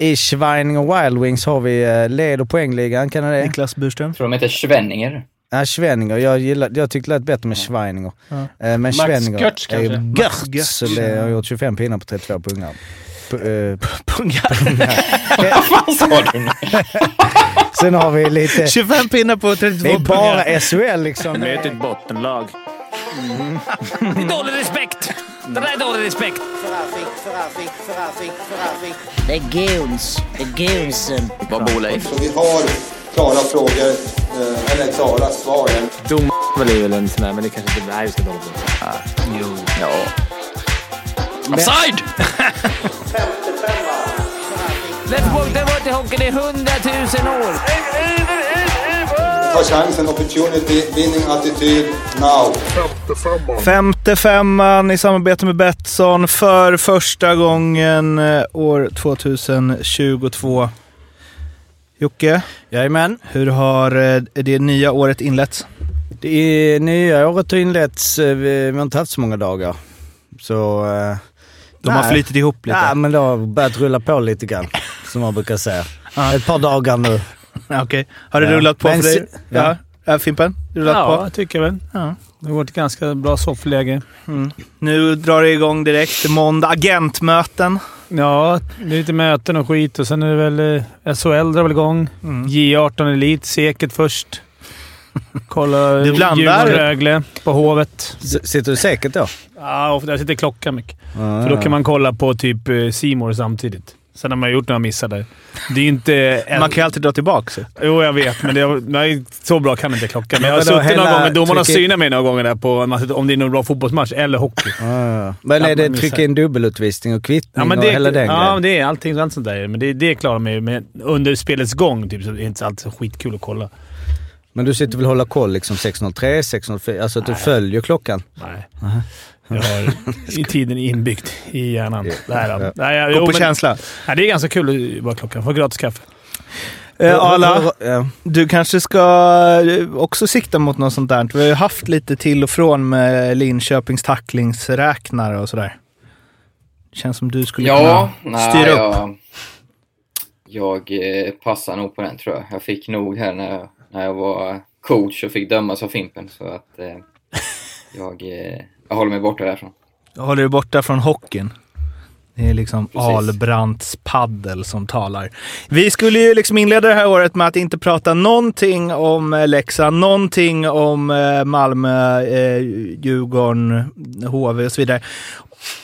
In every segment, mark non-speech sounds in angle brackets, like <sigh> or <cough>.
I Schweininger Wild Wings har vi eh, leder poängligan, kan det Niklas Burström. Tror de heter Schwenninger. Ja, Schwenninger. Jag, gillar, jag tyckte det lät bättre med Schweininger. Ja. Eh, Men Max Schwenninger Götz är ju? Götz, Götz. så det har gjort 25 pinnar på 32 pungar. P- eh, <laughs> Pungar. <laughs> Vad fan sa du nu? <laughs> Sen har vi lite... 25 pinnar på 32 Det är pungar. bara SHL liksom. Möt ett bottenlag. Det är dålig respekt. Det där är dålig respekt. Det är goons. Det är goonsen. Vad bor Leif? Så vi har klara frågor, eh, eller klara svar. Dom är väl en sån där, men det kanske inte... Ska inte hålla på. Jo. Ja. Offside! Let's walk the water hockey. Det är hundratusen år. Ta chansen, opportunity, winning attityd, now. Femte femman i samarbete med Betsson för första gången eh, år 2022. Jocke, Jajamän. hur har eh, det nya året inletts? Det nya året har inletts. eh, Vi har inte haft så många dagar. Så... De har nej. flyttit ihop lite. Ja, men det har börjat rulla på lite grann. Som man brukar säga. Ett par dagar nu. Ja, Okej. Har det Ja. rullat på Men för dig? Ja. ja. Fimpen? Rullat Ja, på? jag tycker väl. Ja. Det har varit ett ganska bra soffläge. Nu drar det igång direkt. Måndag. Agentmöten. Ja, det är lite möten och skit och sen är det väl eh, SHL drar väl igång. Mm. J18 Elit, Seket först. Kolla <laughs> Du blandar. Djurgården-Rögle på Hovet. S- Sitter du säkert då? Ja, och där sitter klockan mycket. Ja, För då ja. kan man kolla på typ Simor samtidigt. Sen har man gjort några missar där. Det är inte... Man kan ju alltid dra tillbaka. Jo, jag vet, men det är, nej, så bra kan inte klockan. Men jag har suttit några gånger. Domarna har trycker- synat mig några gånger där på om det är någon bra fotbollsmatch eller hockey. Ja, ja. Men är det trycka in dubbelutvisning och kvittning Ja, men och det, hela den ja, det är allting allt sånt där. Men det, det klarar man ju. Men under spelets gång typ, så är det inte alltid så skitkul att kolla. Men du sitter väl och håller koll liksom 603, 604? Alltså att du följer klockan? Nej. <laughs> Jag har i tiden inbyggt i hjärnan. Nej, då. Ja. Nej, jag, Gå jo, på men- känsla. Nej, det är ganska kul att vara klockan. Få gratis kaffe. Eh, Arla, Ja. du kanske ska eh, också sikta mot något sånt där. Vi har ju haft lite till och från med Linköpings tacklingsräknare och sådär. Känns som du skulle Ja, kunna nej, styra upp. jag, jag eh, passar nog på den tror jag. Jag fick nog här när jag, när jag var coach och fick dömas av Fimpen. Så att eh, jag, eh, jag håller mig borta därifrån. Håller du borta från hockeyn. Det är liksom Precis. Albrandts paddel som talar. Vi skulle ju liksom inleda det här året med att inte prata någonting om eh, Leksand, någonting om eh, Malmö, Djurgården, HV och så vidare.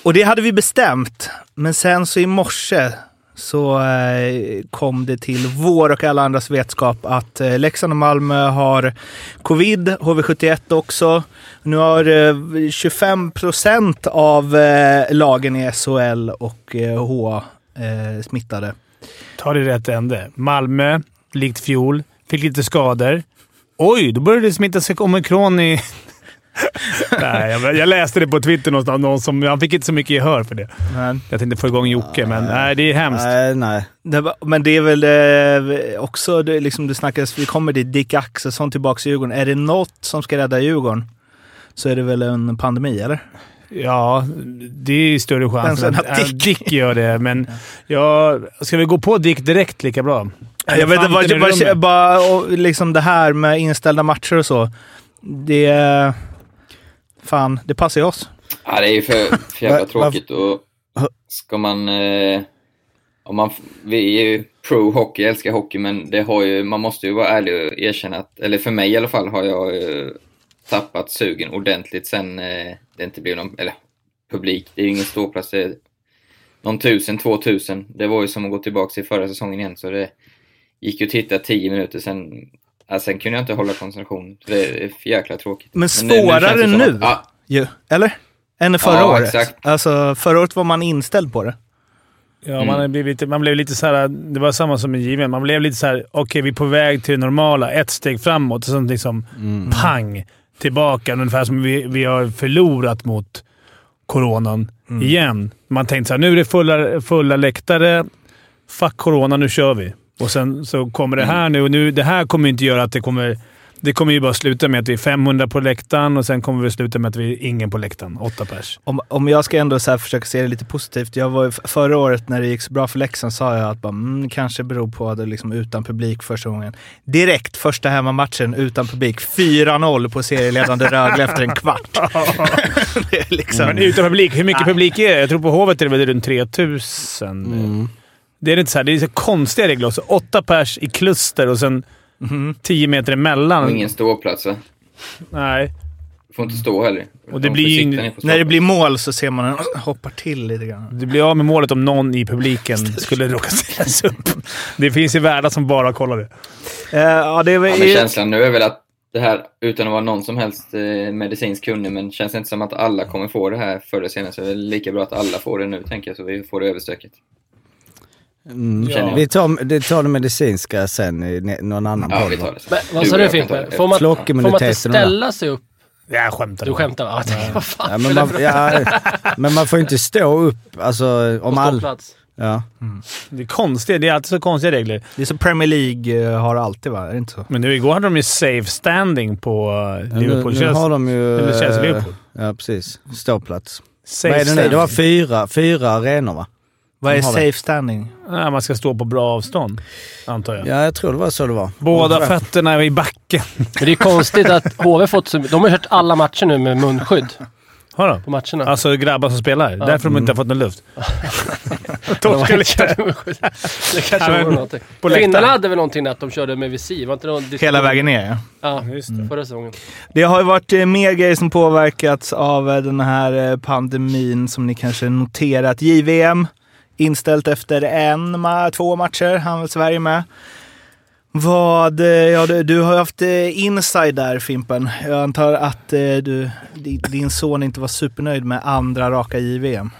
Och det hade vi bestämt. Men sen så i morse så eh, kom det till vår och alla andras vetskap att eh, Leksand och Malmö har covid, HV71 också. Nu har eh, 25 procent av lagen i SHL och HA H smittade. Ta det i rätt ände. Malmö, likt fjol, fick lite skador. Oj, då började det smitta sig omikron i... <laughs> Nej, jag, jag läste det på Twitter någonstans. Någon som, han fick inte så mycket gehör för det. Men, Jag tänkte få igång Jocke, men nej, det är hemskt. Nej, nej. det, men det är väl eh, också, det, liksom, det snackas, vi kommer dit, Dick Axelsson tillbaka i Djurgården. Är det något som ska rädda Djurgården så är det väl en pandemi, eller? Ja, det är ju större chans Än att, Dick- Dick gör det, men ja, ska vi gå på Dick direkt lika bra? Jag vet inte, bara, bara, bara liksom det här med inställda matcher och så. Det... Fan, det passar ju oss. Ja, det är ju för, för jävla <laughs> tråkigt och ska man... Eh, om man vi är ju pro hockey, jag älskar hockey, men det har ju, man måste ju vara ärlig och erkänna att, eller för mig i alla fall, har jag eh, tappat sugen ordentligt sen eh, det inte blev någon, eller publik, det är ju ingen ståplats, det är någon tusen, två tusen. Det var ju som att gå tillbaka till förra säsongen igen, så det gick ju att titta tio minuter sen. Ja, sen kunde jag inte hålla koncentrationen. Det är för jäkla tråkigt. Men svårare det som nu? att- ja, Ju, eller? Än förra Ja, året. exakt. Alltså, förra året var man inställd på det. Ja, Mm. man, blivit lite, man blev lite så här. Det var samma som med JVM. Man blev lite så här. okej vi är på väg till det normala. Ett steg framåt och sen liksom pang tillbaka. Ungefär som vi, vi har förlorat mot coronan igen. Man tänkte så här, nu är det fulla, fulla läktare. Fuck corona, nu kör vi. Och sen så kommer det här nu och nu, det här kommer inte göra att det kommer Det kommer ju bara sluta med att vi är 500 på läktaren och sen kommer vi sluta med att vi är ingen på läktaren. Åtta pers. Om, om jag ska ändå så här försöka se det lite positivt. Jag var, förra året när det gick så bra för Leksand sa jag att bara, mm, kanske beror på att det liksom utan publik första gången. Direkt första hemmamatchen utan publik. 4-0 på serieledande Rögle efter en kvart. <laughs> <laughs> det liksom... Men utan publik, hur mycket publik är det? Jag tror på Hovet är det väl runt 3000. Det är inte så här, det är så konstiga regler också. Åtta pers i kluster och sen Mhm. 10 meter emellan. Och ingen ståplats va? Nej. Du får inte stå heller. Och det De blir ju När det blir mål så ser man den <clears throat> hoppar till lite grann. Du blir av med målet om någon i publiken <laughs> skulle råka ställas upp. Det finns ju värdar som bara kollar det. Eh, ja, det är, Ja, men känslan nu är väl att det här, utan att vara någon som helst eh, medicinsk kunnig, men känns det inte som att alla kommer få det här förr eller senare, så är det lika bra att alla får det nu, tänker jag, så vi får det överstökat. Mm. Jag. Vi tar, det tar det medicinska sen i någon annan Ja, podd. vi det vad sa du jag kan ta Fimpen? det. Får man, får man inte det. ställa sig upp? Jag skämtar. Du skämtar? <laughs> Vad fan? Ja, men, man, ja, <laughs> men man får inte stå upp alltså, om På all... ståplats? Ja. Det är konstigt. Det är alltid så konstiga regler. det är som Premier League eh, har alltid va? Är det inte så? Men nu igår hade de ju safe standing på uh, Nu, Liverpool. nu har de ju... Eller Chelsea eh, Liverpool. Ja, precis. Ståplats. Safe Vad är det nu? Det var fyra, fyra arenor va? Vad är safe standing? Ja, man ska stå på bra avstånd, antar jag. Ja, jag tror det var så det var. Båda fötterna är i backen. Men det är konstigt att <laughs> HV fått så... De har kört alla matcher nu med munskydd Har de? på matcherna. Alltså grabbar som spelar. Därför de inte har fått någon luft. <laughs> <laughs> Torskar lite. Det kanske Ja, var någonting. Finnarna hade väl någonting att de körde med visir? Var inte någon? Hela vägen ner ja. Ja, Just det. förra säsongen. Det har ju varit eh, mer grejer som påverkats av eh, den här eh, pandemin som ni kanske noterat. JVM inställt efter en, två matcher, han var Sverige med. Vad, eh, ja, du, du har ju haft eh, inside där Fimpen. Jag antar att eh, du, din son inte var supernöjd med andra raka JVM.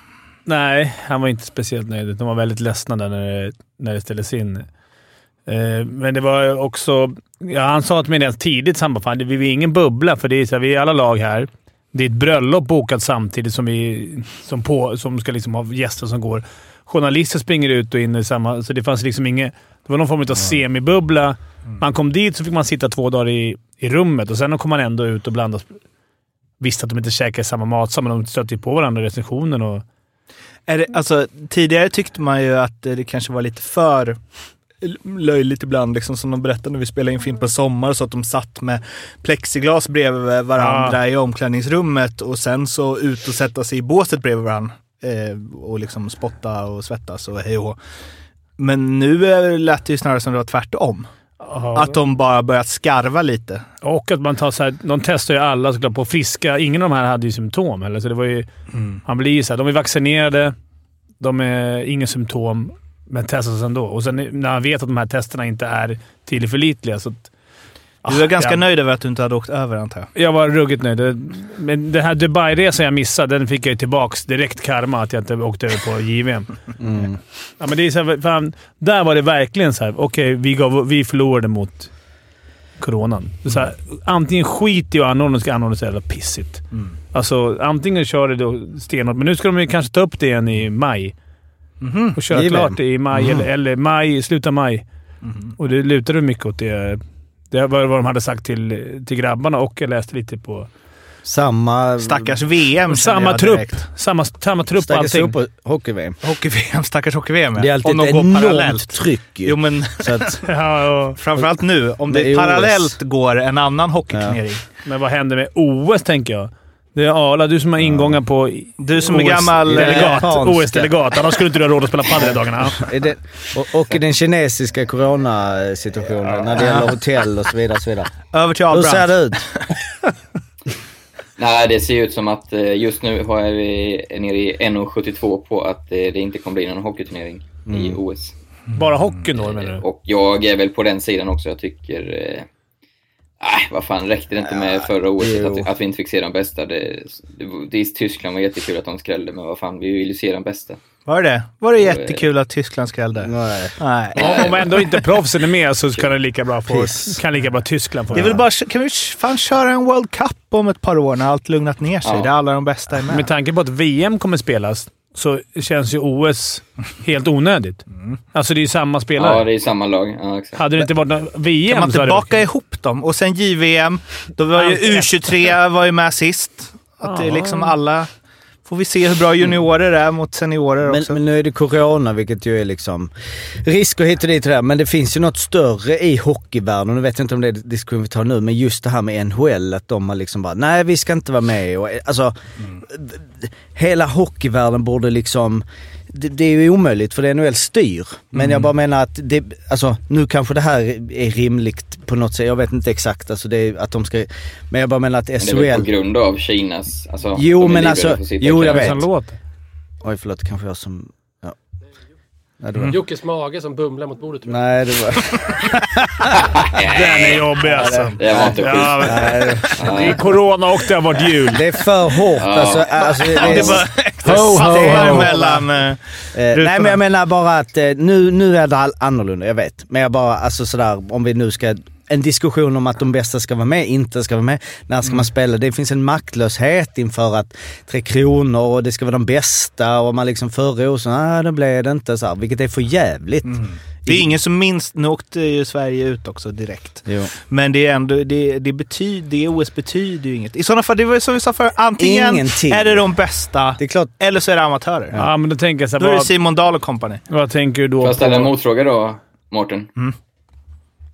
Nej, han var inte speciellt nöjd. De var väldigt ledsna där när det, när det ställdes in. Men det var också... Ja, han sa till mig redan tidigt så han bara, fan, det- vi är ingen bubbla för det är så här, vi är alla lag här. Det är ett bröllop bokat samtidigt som vi som på, som ska liksom ha gäster som går. Journalister springer ut och in i samma... Så det fanns liksom inget... Det var någon form av semibubbla. Man kom dit så fick man sitta två dagar i, i rummet och sen kom man ändå ut och blandas. Visste att de inte käkade samma matsal, men de stötte ju på varandra i recensionen. Och, Är det, alltså, tidigare tyckte man ju att det kanske var lite för löjligt ibland, liksom, som de berättade när vi spelade in Fimpen Sommar, så att de satt med plexiglas bredvid varandra i omklädningsrummet och sen så ut och sätta sig i båset bredvid varandra eh, och liksom spotta och svettas och hej och. Men nu lät det ju snarare som det var tvärtom. Att de bara börjat skarva lite. Och att man tar så här, de testar ju alla såklart på friska. Ingen av de här hade ju symptom heller, så det var ju... Man blir ju så här, de är vaccinerade, de är inga symptom, men testas ändå. Och sen när man vet att de här testerna inte är tillförlitliga så... Du är ganska jag, nöjd över att du inte hade åkt över antar jag? Jag var ruggigt nöjd. Men den här Dubai-resan jag missade, den fick jag ju tillbaks direkt karma att jag inte åkte över på JVM. Mm. Ja, men det är så här, fan, där var det verkligen så här. okej, vi, gav- vi förlorade mot coronan. Så här, antingen skit i att anordna, ska anordna så jävla pissigt. Alltså, antingen kör det då stenhårt, men nu ska de kanske ta upp det igen i maj. Mhm. Och köra klart det i maj, eller, eller maj, sluta maj. Och det lutade mycket åt det. Det var vad de hade sagt till, till grabbarna och jag läste lite på... Samma... Stackars VM Samma trupp. Samma, samma trupp och Stackars allting. på hockey-VM. Hockey-VM, stackars hockey-VM. Det är alltid Om ett enormt parallellt. tryck ju. Jo men <laughs> Så att, <laughs> Ja, och, framförallt nu, om Det parallellt går en annan hockeyturnering. men vad händer med OS, tänker jag? Det är Arla, du som har ingångar på Du som är gammal... eh, delegat. OS-delegat. Annars skulle inte du ha råd att spela padel i dagarna. <laughs> är det, och, och den kinesiska coronasituationen när det gäller hotell och så vidare. Och så vidare. Över till Hur ser det ut? <laughs> Nej, det ser ut som att eh, just nu har vi är nere i 1,72 på att eh, det inte kommer bli någon hockeyturnering i OS. Bara hockeyn då, menar du? Och jag är väl på den sidan också. Jag tycker... Eh, Nej, vad fan, räckte det inte med förra året att, vi- att vi inte fick se de bästa? Det, det, det är Tyskland var jättekul att de skrällde, men vad fan, vi vill ju se de bästa. Var det? Var det jättekul att Tyskland skrällde? Nej. Nej. Om- Om ändå inte proffsen är med så kan det lika bra få, Piss. kan lika bra Tyskland få Det göra. bara, kan vi fan köra en World Cup om ett par år när allt lugnat ner sig? Ja. Där alla de bästa är med. Med tanke på att VM kommer spelas så känns ju OS helt onödigt. Alltså det är ju samma spelare. Ja, det är samma lag. Ja, exakt. Hade det inte varit någon VM Kan man inte baka ihop dem? Och sen JVM. Då var ju Allt efter. U23 var ju med sist. Att det är liksom alla... Får vi se hur bra juniorer är mot seniorer Men, också. men nu är det corona, vilket ju är liksom risker hit och dit och där. Men det finns ju något större i hockeyvärlden. Nu vet jag inte om det är diskussion vi tar nu, men just det här med NHL, att de har liksom bara, nej vi ska inte vara med. Och, alltså, d- hela hockeyvärlden borde liksom, det, det är ju omöjligt för det NHL styr. Men jag bara menar att det, alltså nu kanske det här är rimligt på något sätt. Jag vet inte exakt, alltså det är att de ska, men jag bara menar att Men det är väl på SHL... grund av Kinas... Alltså, Jo, men alltså- jo, jag vet. Oj förlåt, kanske jag som... Nej, det var, Jockes mage som bumlar mot bordet tror jag. nej, det var... <laughs> Den är jobbig alltså. Det var inte Ja, Nej, det är corona och det har varit jul. Det är för hårt alltså. alltså det, det Det är, var Ho, ho, fattar ho. mellan... eh, eh, nej men jag menar bara att eh, nu, nu är det all- annorlunda, jag vet. Men jag bara, alltså sådär, om vi nu ska... En diskussion om att de bästa ska vara med, inte ska vara med. När ska man spela? Det finns en maktlöshet inför att Tre Kronor och det ska vara de bästa och man liksom förra året så, nej det blev det inte så här, vilket är för jävligt. Det är ingen som minst... Nu åkte ju Sverige ut också direkt. Jo. Men det är ändå... Det, det, betyder, det OS betyder ju inget. I sådana fall, det var som vi sa förr, antingen Ingenting. är det de bästa Det är klart, eller så är det amatörer. Ja, men då tänker jag så Då här, är det vad, Simon Dahl och company. vad tänker du Får då jag ställa en motfråga då, Mårten? Mm.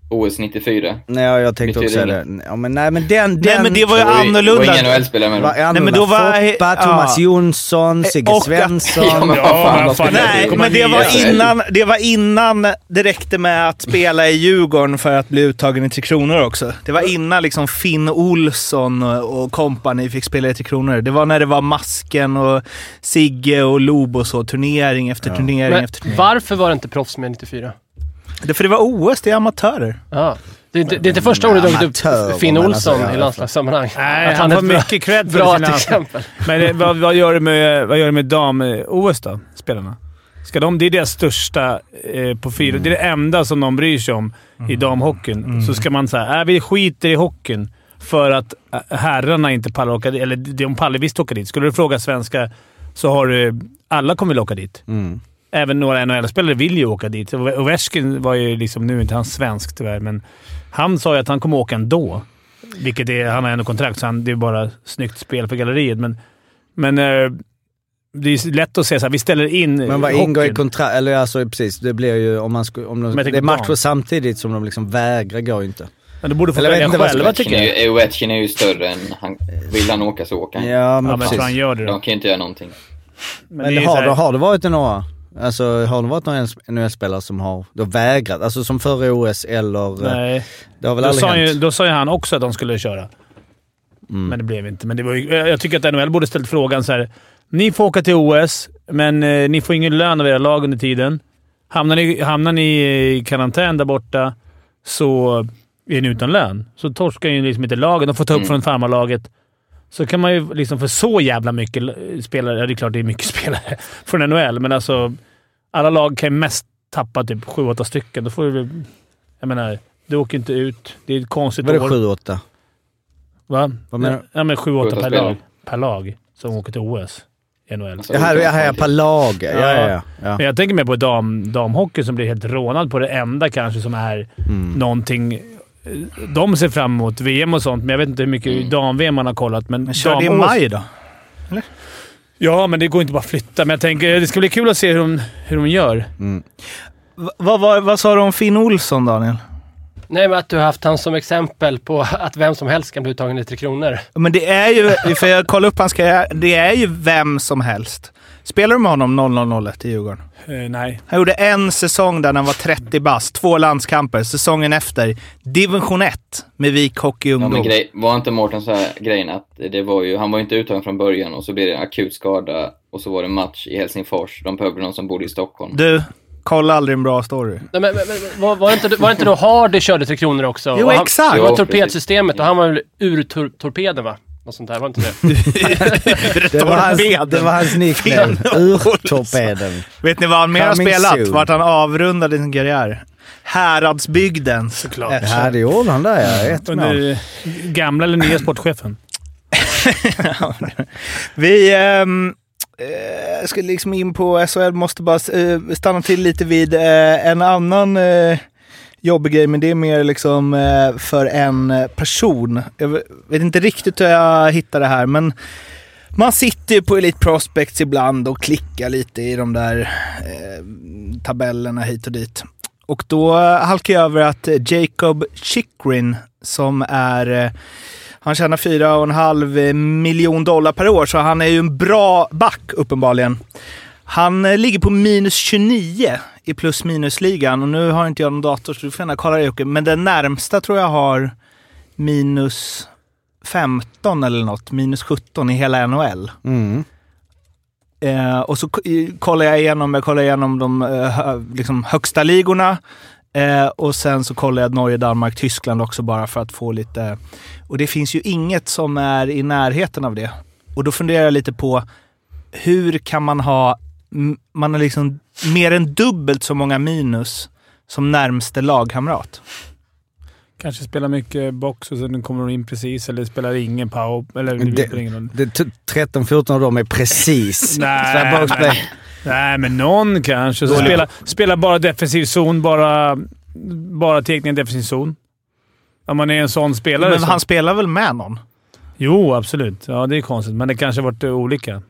OS 94. nej jag tänkte också Betyder det. Ja, men nej men den... Nej den men det var ju Det var ju- annorlunda. Det var ingen NHL-spelare med var annorlunda. men då var- Foppa, ja. Thomas Jonsson, Sigge Och- Svensson. Ja, men vad Ja, fan, men fan, Nej, men det var, innan, det var innan det räckte med att spela i Djurgården för att bli uttagen i Tre Kronor också. Det var innan liksom Finn Olsson och company fick spela i Tre Kronor. Det var när det var Masken och Sigge och Lob och så. Turnering efter turnering Men efter turnering. varför var det inte proffs med 94? Det, för det var OS, det är amatörer. Ja. Det, är inte- det är inte första gången du dragit upp Finn Olsson alltså, i landslagssammanhang. Nej, Att han är får mycket cred för Bra sina... exempel. Men det, vad, vad gör det med, vad gör det med dam-OS då? Spelarna? Ska de, det är deras största eh, på fyra. Det är det enda som de bryr sig om i damhockeyn. Så ska man säga äh, vi skiter i hockeyn för att äh, herrarna inte pallar åka dit. Eller de pallar visst åka dit. Skulle du fråga svenska så har du... Alla kommer väl åka dit. Även några NHL-spelare vill ju åka dit. Ovechkin var ju liksom... Nu är inte han svensk tyvärr, men han sa ju att han kommer åka ändå. Vilket är... Han har ändå kontrakt, så han, det är bara snyggt spel för galleriet. Men, men eh, det är lätt att säga såhär, vi ställer in Men vad ingår i kontrakt? Eller alltså precis, det blir ju om man skulle... Om de, Men det är matcher barn. samtidigt som de liksom vägrar går ju inte. Men de borde få välja själva Ovechkin tycker är jag. ju- Ovechkin är ju större än han. Vill han åka så åker han. Ja men Ja, men han gör det då. De kan ju inte göra någonting. Men, det är har, här- det, har det varit några? Alltså har det varit några NHL-spelare som har då vägrat? Alltså som förra OS eller... Nej. Det har väl Då aldrig sa, hänt? ju, då sa ju han också att de skulle köra. Mm. Men det blev inte. Men det var ju, jag tycker att NHL borde ställt frågan så här. Ni får åka till OS, men eh, ni får ingen lön av era lag under tiden. Hamnar ni, hamnar ni i karantän där borta så är ni utan lön. Så torskar ju liksom inte lagen. De får ta upp Mm. från farmarlaget. Så kan man ju liksom för så jävla mycket spelare... Ja, det är klart det är mycket <laughs> spelare från NHL, men alltså alla lag kan ju mest tappa typ sju, åtta stycken. Då får du. Jag menar, du åker inte ut. Det är ett konstigt Var det år. 7-8? Va? Vad menar du? Ja, men sju, åtta åtta per spelare. lag, per lag som åker till OS i NHL. Alltså, utan ja, ja, folk. per lag. Ja, ja, ja. ja. Men jag tänker mer på dam, damhockey som blir helt rånad på det enda kanske som är Mm. någonting de ser fram emot. VM och sånt, men jag vet inte hur mycket Mm. dam-VM man har kollat. Men Men kör det i maj då? Ja, men det går inte bara att flytta. Men jag tänker det ska bli kul att se hur de, hur de gör. Mm. Va- Vad, vad, vad sa du om Finn Olsson, Daniel? Nej, men att du har haft han som exempel på att vem som helst kan bli uttagen i Tre Kronor. Men det är ju, för jag kollade upp hans karriär, det är ju vem som helst. Spelar du med honom 0001 i Djurgården? Eh, nej. Han gjorde en säsong där han var 30 bast, två landskamper. Säsongen efter, division 1 med Vik Hockey Ja, Ungdom. men grej, var inte Mårten så här grejen att det var ju, han var ju inte uttagen från början och så blev det en akut skada och så var det match i Helsingfors. De behövde någon som bodde i Stockholm. Du, kolla aldrig en bra story. Nej, men, men, men, var, var, det inte, var det inte då Hardy körde Tre Kronor också? Jo, han, exakt. Det var torpedsystemet och han var väl ur tor torpeden, va? Något sånt där, var inte det? <laughs> Det var hans, det var hans nickname. <laughs> Ur-torpeden. Vet ni vad han mer har spelat? soon. Vart han avrundade sin karriär? Häradsbygden. Såklart. Här det gjorde han där ja. Ett mål. Under gamla eller nya sportchefen. <laughs> Vi, ehm, Eh, ska liksom in på SHL, måste bara eh, stanna till lite vid eh, en annan eh, jobbig grej, men det är mer liksom eh, för en eh, person. Jag vet inte riktigt hur jag hittar det här, men man sitter ju på Elite Prospects ibland och klickar lite i de där eh, tabellerna hit och dit. Och då eh, halkar jag över att Jacob Chikrin, som är eh, han tjänar 4,5 miljon dollar per år, så han är ju en bra back uppenbarligen. Han eh, ligger på minus 29 i plus minus-ligan och nu har inte jag någon dator så du får gärna kolla det Jocke. Men den närmsta tror jag har minus 15 eller något, minus 17 i hela NHL. Mm. Eh, och så kollar jag igenom, jag kollar igenom de eh, liksom högsta ligorna. Eh, och sen så kollar jag Norge, Danmark, Tyskland också bara för att få lite... Och det finns ju inget som är i närheten av det. Och då funderar jag lite på hur kan man ha... Man har liksom mer än dubbelt så många minus som närmste lagkamrat. Kanske spelar mycket box och sen kommer de in precis, eller spelar ingen power... Eller det, Det- spelar ingen roll. Det, t- 13-14 av dem är precis. <laughs> Nej, Så nej. Nej, men någon kanske. Så Dålig- spela, spela bara defensiv zon, bara, bara teckning i defensiv zon. Om man är en sån spelare. Men så- han spelar väl med någon? Jo, absolut. Ja, det är konstigt, men det kanske har varit olika.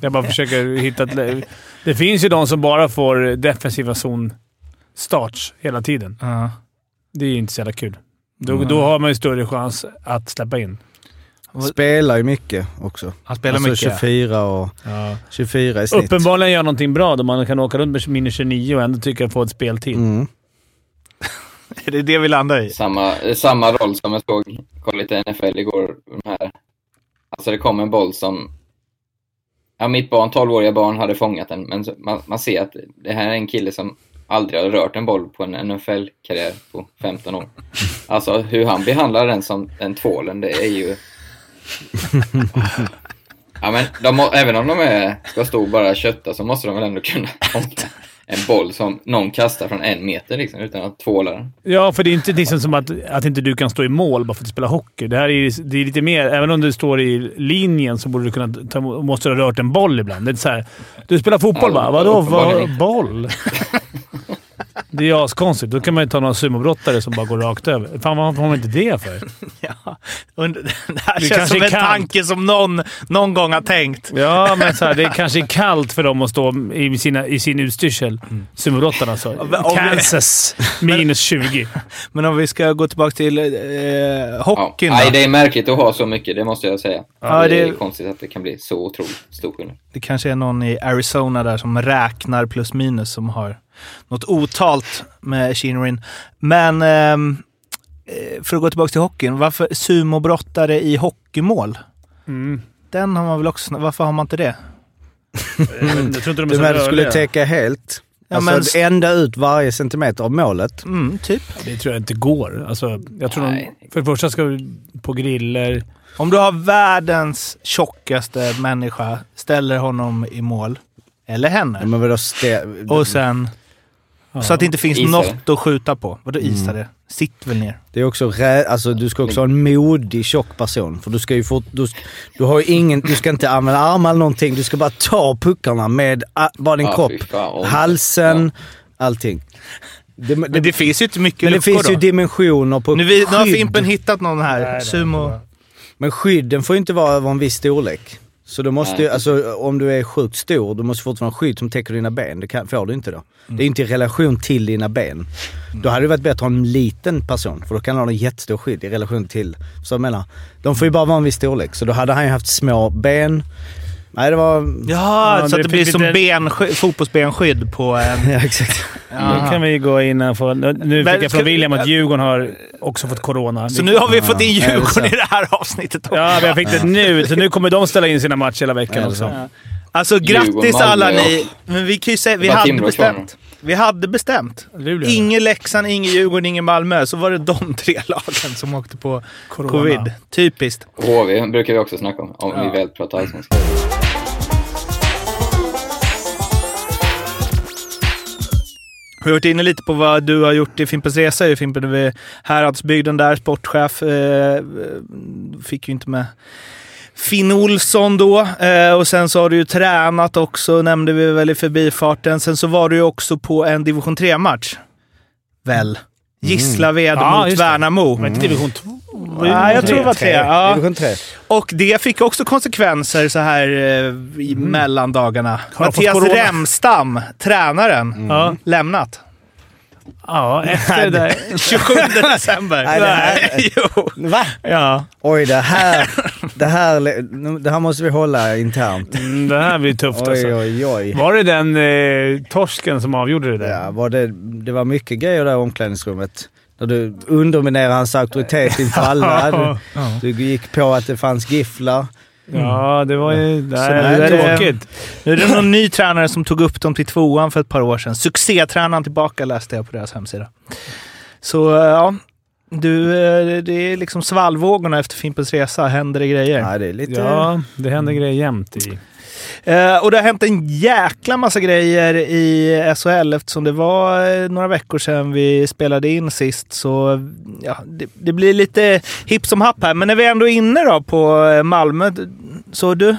Jag bara försöker hitta ett... Det finns ju de som bara får defensiva zon starts hela tiden. Ja. Det är ju inte så jävla kul. Då, då har man ju större chans att släppa in. Spelar ju mycket också. Han spelar alltså mycket. 24 och Ja. 24 i snitt. Uppenbarligen gör någonting bra då man kan åka runt med minus 29 och ändå tycka att få ett speltid. Mm. <laughs> Är det det vi landar i? Samma, samma roll som jag såg, kollade lite NFL igår. Här. Alltså det kom en boll som, ja mitt barn, 12-åriga barn, hade fångat den. Men man, man ser att det här är en kille som aldrig har rört en boll på en NFL-karriär på 15 år. Alltså hur han behandlar den som en tvålen, det är ju... Ja men de, även om de är, ska stå och bara kötta så måste de väl ändå kunna en boll som någon kastar från en meter liksom, utan att tvåla den. Ja, för det är inte liksom som att, att inte du kan stå i mål bara för att du spelar hockey. Det här är, det är lite mer... Även om du står i linjen så borde du kunna ta, måste du ha rört en boll ibland. Det är så här, du spelar fotboll Ja, va? Vadå? Vad, boll? <laughs> Det är askonstigt. Då kan man ju ta någon sumobrottare som bara går rakt över. Fan, vad får man inte det för? <laughs> Ja. <laughs> Det här Det känns kanske som är en tanke som någon någon gång har tänkt. Ja, men så här, det <laughs> kanske är kallt för dem att stå i, sina, i sin utstyrsel. Sumobrottarna så. vi- Kansas minus 20. Men om vi ska gå tillbaka till eh, Ja. hockeyn Nej, då. det är märkligt att ha så mycket, det måste jag säga. Ja, det, det- är konstigt att det kan bli så otroligt stor skillnad. Det kanske är någon i Arizona där som räknar plus minus som har något otalt med Shinrin. Men ehm, eh, för att gå tillbaka till hockeyn. Varför sumobrottare i hockeymål? Mm. Den har man väl också... Varför har man inte det? Jag tror inte de är Du så du skulle täcka helt? Ja, alltså men- ända ut varje centimeter av målet? Mm, typ. Det tror jag inte går. Alltså, jag tror de, Nej. för det första ska vi på griller. Om du har världens tjockaste människa, ställer honom i mål, eller henne, Ja, men vadå stä- och sen... Så att det inte finns Isa något att skjuta på. Vadå Mm. isa det? Sitt väl ner. Det är också rä- alltså du ska också ha en modig tjock person. För du ska ju fort, du, du har ju ingen, du ska inte använda armar eller någonting. Du ska bara ta puckarna med ah, bara din Ja, kropp. fan. Halsen, allting. Det, Men det finns ju inte mycket men det finns ju då. dimensioner på Nu, vi, nu har. Fimpen hittat någon här. Nej, Sumo. Men skydden får ju inte vara över en viss storlek. Så då måste ju, alltså om du är sjukt stor, du måste fortfarande ha skydd som täcker dina ben. Det kan, får du inte då. Mm. Det är inte i relation till dina ben. Då hade det varit bättre att ha en liten person, för då kan han ha en jättestor skydd i relation till... Så jag menar, de får ju bara vara en viss storlek. Så då hade han ju haft små ben. Nej det var... Ja, Ja, så det att det blir som bensky- fotbollsbenskydd på <laughs> en... Ja exakt. Nu kan vi gå in få... Nu fick jag från William att Djurgården har också fått corona. Så nu har vi fått in Ja, Djurgården i det här avsnittet också. Ja, men jag fick det nu. Så nu kommer de ställa in sina matcher hela veckan Ja, också. så. Alltså grattis alla ni. Men vi kan ju säga, vi hade bestämt. Vi hade bestämt. Luleå. Ingen Leksand, ingen Djurgården, ingen Malmö. Så var det de tre lagen som åkte på Corona. covid. Typiskt. HV brukar vi också snacka om, om Ja. vi väl pratar allsvenska. Vi har varit inne lite på vad du har gjort i Fimpens Resa. i Fimpen över Häradsbygden där, sportchef. Eh, fick ju inte med Finn Olsson då. Eh, och sen så har du ju tränat också, nämnde vi väl i förbifarten. Sen så var du ju också på en division 3-match. Väl? Gislaved Ja, mot. Värnamo. Men inte division 2? Nej, jag tror det var tre. Ja. Division 3. Och det fick också konsekvenser så här eh, i mellandagarna. Har de fått Mattias? Remstam, tränaren, Ja. lämnat. Ja, efter det där. <laughs> 27 december. Nej, det här- <laughs> jo. Va? Ja. Oj, det här, det här, det här måste vi hålla internt. Mm, Det här blir tufft Oj, alltså. oj, oj. Var det den eh, torsken som avgjorde det där? Ja, var det, det var mycket grejer där i omklädningsrummet. Där du underminerade hans auktoritet inför alla. <laughs> Du, du gick på att det fanns gifflar. Ja, det var ju... Det Så här det är är- tråkigt. Nu är det någon ny tränare som tog upp dem till tvåan för ett par år sedan. Succétränaren tillbaka läste jag på deras hemsida. Så eh, ja, du, eh, det är liksom svallvågorna efter Fimpens Resa. Händer det grejer. Ja, det är lite... Ja, det händer grejer jämt i... Eh, och det har hänt en jäkla massa grejer i SHL eftersom det var eh, några veckor sedan vi spelade in sist. Så ja, det, det blir lite hipp som happ här. Men när vi ändå är inne då på Malmö. Så du?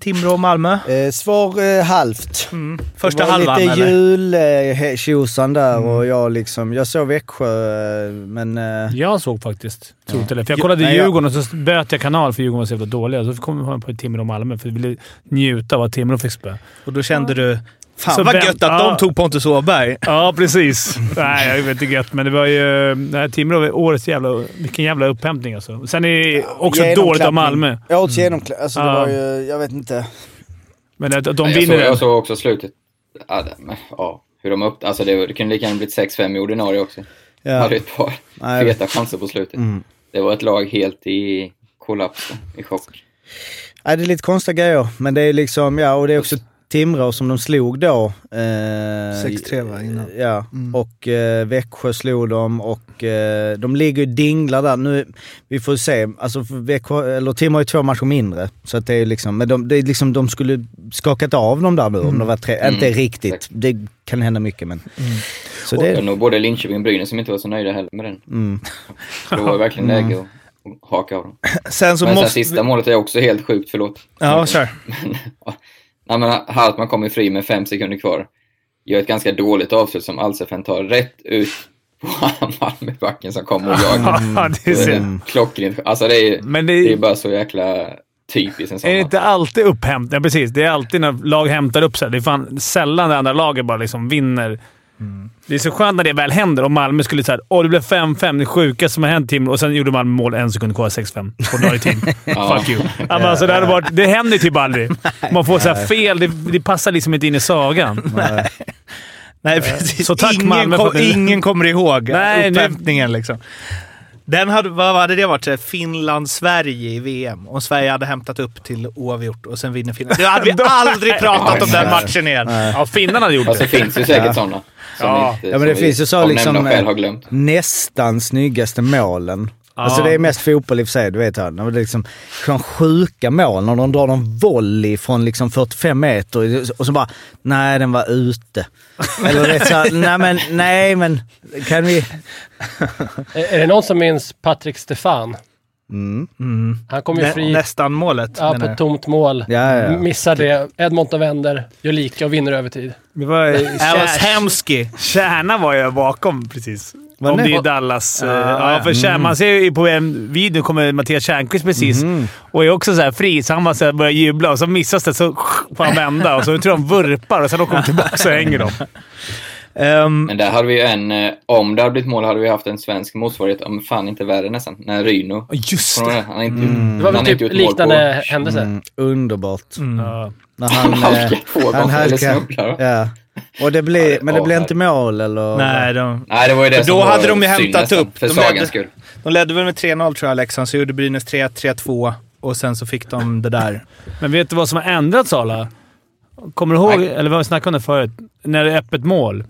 Timrå och Malmö? Eh, svar eh, halvt. Mm. Första det var halvan lite jultjosan där och jag liksom... Jag såg Växjö, eh, men... Eh, Jag såg faktiskt, det eller För jag kollade Nej, jag- Djurgården och så böt jag kanal för Djurgården var så jävla dåliga. Så kom man på Timrå och Malmö för vi ville njuta av att Timrå fick spö. Och då kände du, fan Så vad vem- gött att ja. de tog Pontus Åberg. <laughs> Ja, precis. Nej, jag vet inte gött, men det var ju... Nej, Timrå var årets jävla... Vilken jävla upphämtning alltså. Sen är det också dåligt av. Malmö. Årets genomklappning. Alltså det Ja. var ju... Jag vet inte. Men att att de jag, vinner såg, jag såg också slutet. Ja, det, men, ja, hur de upp... Alltså det, det kunde lika gärna blivit 6-5 i ordinarie också. Ja. hade ett par Nej, feta chanser på slutet. Mm. Det var ett lag helt i kollaps, i chock. Nej, det är lite konstiga grejer, men det är liksom, ja, och det är också Timrå som de slog då. Eh, 6-3 va, innan? Ja, och eh, Växjö slog dem och eh, de ligger ju dinglar där. Nu, vi får se, alltså Växjö, eller Timrå har ju två matcher mindre. Så att det är liksom, men de, det är liksom, de skulle skakat av dem där nu om de var tre, Mm. inte riktigt. Det kan hända mycket men. Så Det är nog både Linköping och Brynäs som inte var så nöjda heller med den. mm. Det var verkligen läge att att haka av dem. Sen så Men sen måste... sista målet är också helt sjukt, förlåt. Ja, kör. <laughs> Nej, men Hartman kommer fri med fem sekunder kvar. Gör ett ganska dåligt avslut som Alsefen tar rätt ut på <laughs> Malmöbacken som kommer och jagar. <laughs> Det är är synd. Klockrent. Alltså det är, Men det är det bara så jäkla typiskt en sån är det inte alltid upphämtning. Ja, precis. Det är alltid när lag hämtar upp sig. Det är fan sällan det andra laget bara liksom vinner. Det är så skönt när det väl händer. Om Malmö skulle säga åh det blev 5-5, det sjuka som har hänt Timrå. Och sen gjorde Malmö mål en sekund kvar, 6-5. På ordinarie tid. Fuck you. Alltså, det, hade varit, det händer typ aldrig. Man får så fel. Det, det passar liksom inte in i sagan. Nej, <laughs> precis. Så tack, ingen, Malmö, kom, att ingen kommer ihåg Nej, upphämtningen liksom. Den hade, vad hade det varit? Finland-Sverige i VM. Om Sverige hade hämtat upp till oavgjort och sen vinner Finland. Då hade vi <laughs> aldrig pratat om den matchen igen. Ja, finnarna hade gjort det det. finns ju säkert sådana. Ja. inte, Ja, men det finns ju så liksom, eh, nästan snyggaste målen. Alltså det är mest fotboll i och för sig, du vet han. Det är liksom sån sjuka mål när de drar någon volley från liksom 45 meter och så bara, nej den var ute. Eller vet såhär, nej men, nej men, kan vi... Är, det någon som minns Patrik Stefan? Mm. Han kom ju Nä, fri nästan målet. ja, på ett tomt mål. Ja, ja, ja. Missar det. Edmonton vänder, gör lika och vinner övertid. Det var Alice Hemsky. Kärna var jag bakom precis. Var Om det är Dallas. eh, Ah, ja, för Kärn, man ser ju på en video kommer Mattias Tjärnqvist precis Mhm. och är också så här fri, så han bara börjar jubla och så missas det så får han vända och så tror jag de vurpar och sen åker de tillbaka så hänger de. Ehm, Men där hade vi ju en, eh, om det hade blivit mål hade vi haft en svensk motsvarighet, om fan inte värre nästan, när Ryno. Just det! Han inte, Mm. Det var han väl typ liknande händelse. Mm, underbart. Ja. När på... han... Han eh, han eller halkar. Ja. Och det blir, Ja, det- men det nej. inte mål eller? nej, de, Nej, det var ju det För som då var hade de ju hämtat upp. För De ledde- skull. de ledde väl med 3-0 tror jag, Leksand, så gjorde Brynäs 3-1, 3-2 och sen så fick de det där. Men vet du vad som har ändrats Sala? Kommer du ihåg, Nej. eller vad vi snackade om det förut, när det är öppet mål?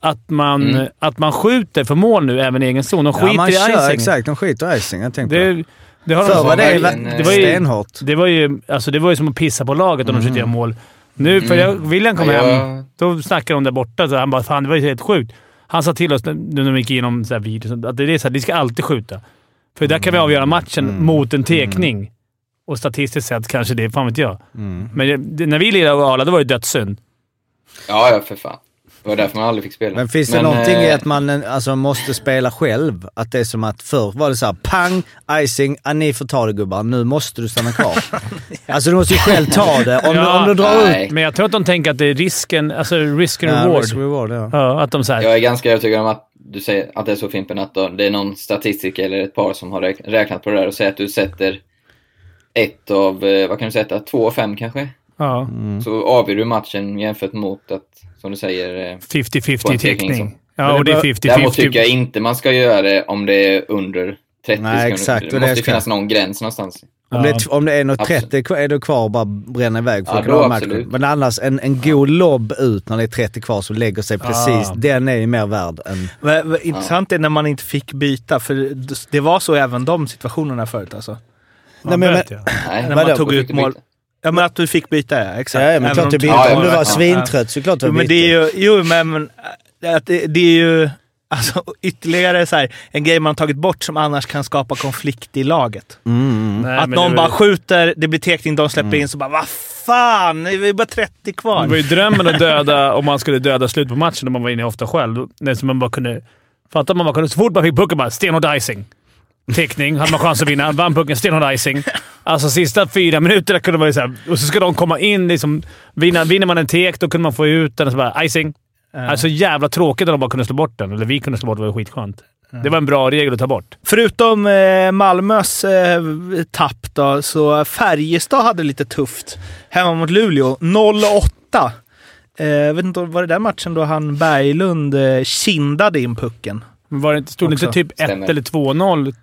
Att man, Mm. att man skjuter för mål nu även i egen zon. De skiter ja, man i kör, icing. exakt. De skiter i icing. Jag tänkte på det. Det, det har de Förr var det, det var ju stenhårt. Det var ju, alltså det var ju som att pissa på laget om de försökte göra mål. Nu, för Mm. jag, William kom Ja, hem, då snackade de där borta. Så han bara “Fan, det var ju helt sjukt”. Han sa till oss nu när de gick igenom så här videos att det är så här, vi ska alltid skjuta. För där kan vi avgöra matchen mot en tekning. Och statistiskt sett kanske det, fan vet jag. Mm. Men det, när vi lirade Arla, då var det dödssynd. Ja, ja för fan. Det var därför man aldrig fick spela. Men finns det någonting eh, i att man eh, alltså, måste spela själv? Att det är som att förr var det så här, pang, icing, ah, ni får ta det gubbar, nu måste du stanna kvar. <laughs> alltså du måste ju själv ta det. Om, Ja, du, om du drar nej. ut... Men jag tror att de tänker att det är risken, alltså risk and Ja, reward. risk reward ja. Ja, att de säger Jag är ganska övertygad om att du säger att det är så Fimpen, att då, det är någon statistiker eller ett par som har räk- räknat på det där och säger att du sätter ett av, eh, vad kan du sätta, två av fem kanske? ja, Mm. Så avgör du matchen jämfört mot att, som du säger, eh, 50-50 På en teckning Ja, och det är 50-50. Däremot tycker jag inte man ska göra det om det är under 30 Nej, exakt, Det det måste ska- finnas någon gräns någonstans. Om, det är, t- om det är något 30 kvar, är du kvar och bara bränner iväg för Ja, att. Men annars, en, en god lobb ut när det är 30 kvar som lägger sig precis, Ah. den är ju mer värd än... Vad- vad Intressant är när man inte fick byta, för det- det var så även de situationerna förut alltså. Ja, Nej, men- jag. Nej, När man tog ut mål. byta. Ja, men att du fick byta, ja. Exakt. Ja, ja, men Även klart du byter. Ja, ja, om du var svintrött så klart du Jo, men det är ju... Jo, men... men att det, det är ju <laughs> alltså, ytterligare så här, en grej man tagit bort som annars kan skapa konflikt i laget. Mm. Nej, att någon det bara var- skjuter, det blir tekning, de släpper in, så bara vad fan, det är bara 30 kvar. Det var ju drömmen att döda, om man skulle döda slut på matchen när man var inne ofta själv. Det är som man bara kunde... Fatta man bara kunde... Så fort man fick pucken bara stenhård icing. Teckning. Hade man chans att vinna. Vann pucken, stenhård icing. Alltså sista fyra minuterna kunde man ju såhär... Och så ska de komma in. Liksom, vinna, vinner man en tek, då kunde man få ut den och så bara icing. Alltså jävla tråkigt att de bara kunde slå bort den. Eller vi kunde slå bort den. Det var skitskönt. Det var en bra regel att ta bort. Förutom eh, Malmös eh, tapp då, så Färjestad hade lite tufft hemma mot Luleå. 0-8. Eh, Jag vet inte, var det den matchen då han Berglund eh, kindade in pucken? Men var det inte, stod det inte typ 1 Stämmer. eller 2-0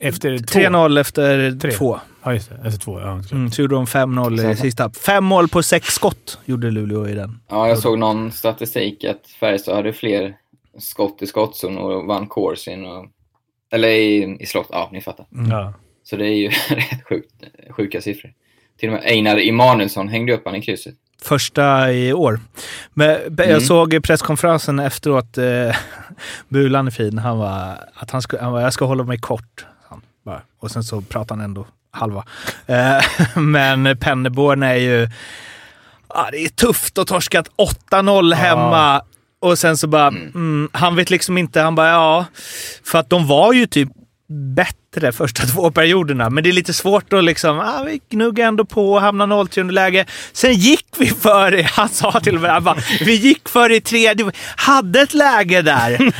efter två? 3-0 efter Tre. två. Ja, just det. Efter två. Ja. Mm, så gjorde de 5-0 i sista. Fem mål på sex skott gjorde Luleå i den. Ja, jag såg någon statistik att Färjestad hade fler skott i skottzon och vann corsin och... Eller i, i slott, ja ni fattar. Ja. Så det är ju <laughs> rätt sjukt, sjuka siffror. Till och med Einar Emanuelsson hängde upp han i krysset. Första i år. Men jag Mm. såg presskonferensen efteråt, eh, <laughs> Bulan är fin, han var att han, skulle, han var, jag ska hålla mig kort. Bara. Och sen så pratade han ändå halva. Eh, <laughs> men Penneborn är ju... Ah, det är tufft att torska 8-0 hemma. Och sen så bara, mm, han vet liksom inte, han bara ja. För att de var ju typ bättre första <laughs> två perioderna. Men det är lite svårt att liksom, ah, vi gnuggar ändå på och hamnar 0-3 underläge. Sen gick vi före, <laughs> han sa till mig, han bara, vi gick före i tredje, hade ett läge där.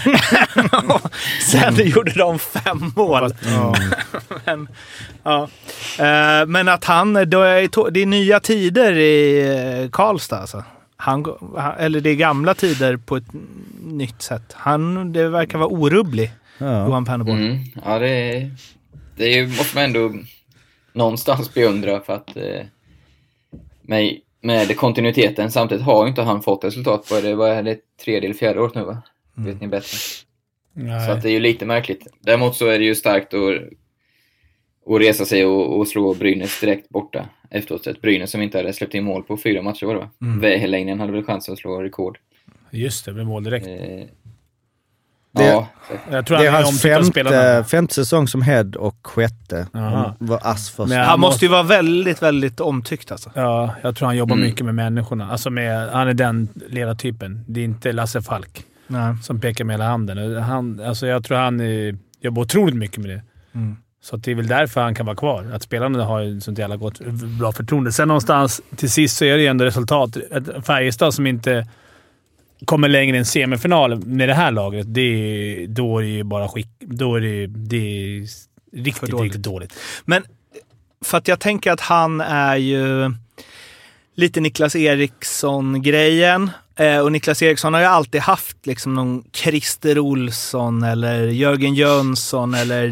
<laughs> Sen gjorde de fem mål. men, ja. Eh, men att han, då är, det är nya tider i eh, Karlstad alltså. Han, han- eller det är gamla tider på ett nytt sätt. Han, det verkar vara orubblig, Ja. Johan Penneborn. Mm. Ja, det, är- det är, ju- måste man ändå någonstans beundra för att eh, med, med kontinuiteten. Samtidigt har ju inte han fått resultat på det. Vad är det tredje eller fjärde året nu va? Vet ni bättre? Nej. Så att det är ju lite märkligt. Däremot så är det ju starkt att, att resa sig och, och slå Brynäs direkt borta efteråt. Ett Brynäs som inte hade släppt in mål på fyra matcher var det va? Mm. Vähäläinen hade väl chans att slå rekord. Just det, med mål direkt. Eh, Det- ja, Jag tror Det är han är hans femte, femte säsong som head och sjätte. Aha. Han var ass först. Men Han måste ju vara väldigt, väldigt omtyckt alltså. Ja, jag tror han jobbar Mm. mycket med människorna. Alltså med, han är den ledartypen. Det är inte Lasse Falk Nej. som pekar med hela handen. Han, alltså jag tror han är, jobbar otroligt mycket med det. Mm. Så att det är väl därför han kan vara kvar. Att spelarna har ju sånt jävla gott, bra förtroende. Sen någonstans till sist så är det ju ändå resultat. Ett Färjestad som inte kommer längre än semifinal med det här laget, det då är det ju bara skick... Då är det, det är riktigt, dåligt. riktigt dåligt. Men för att jag tänker att han är ju lite Niklas Eriksson-grejen. Eh, och Niklas Eriksson har ju alltid haft liksom någon Christer Olsson eller Jörgen Jönsson eller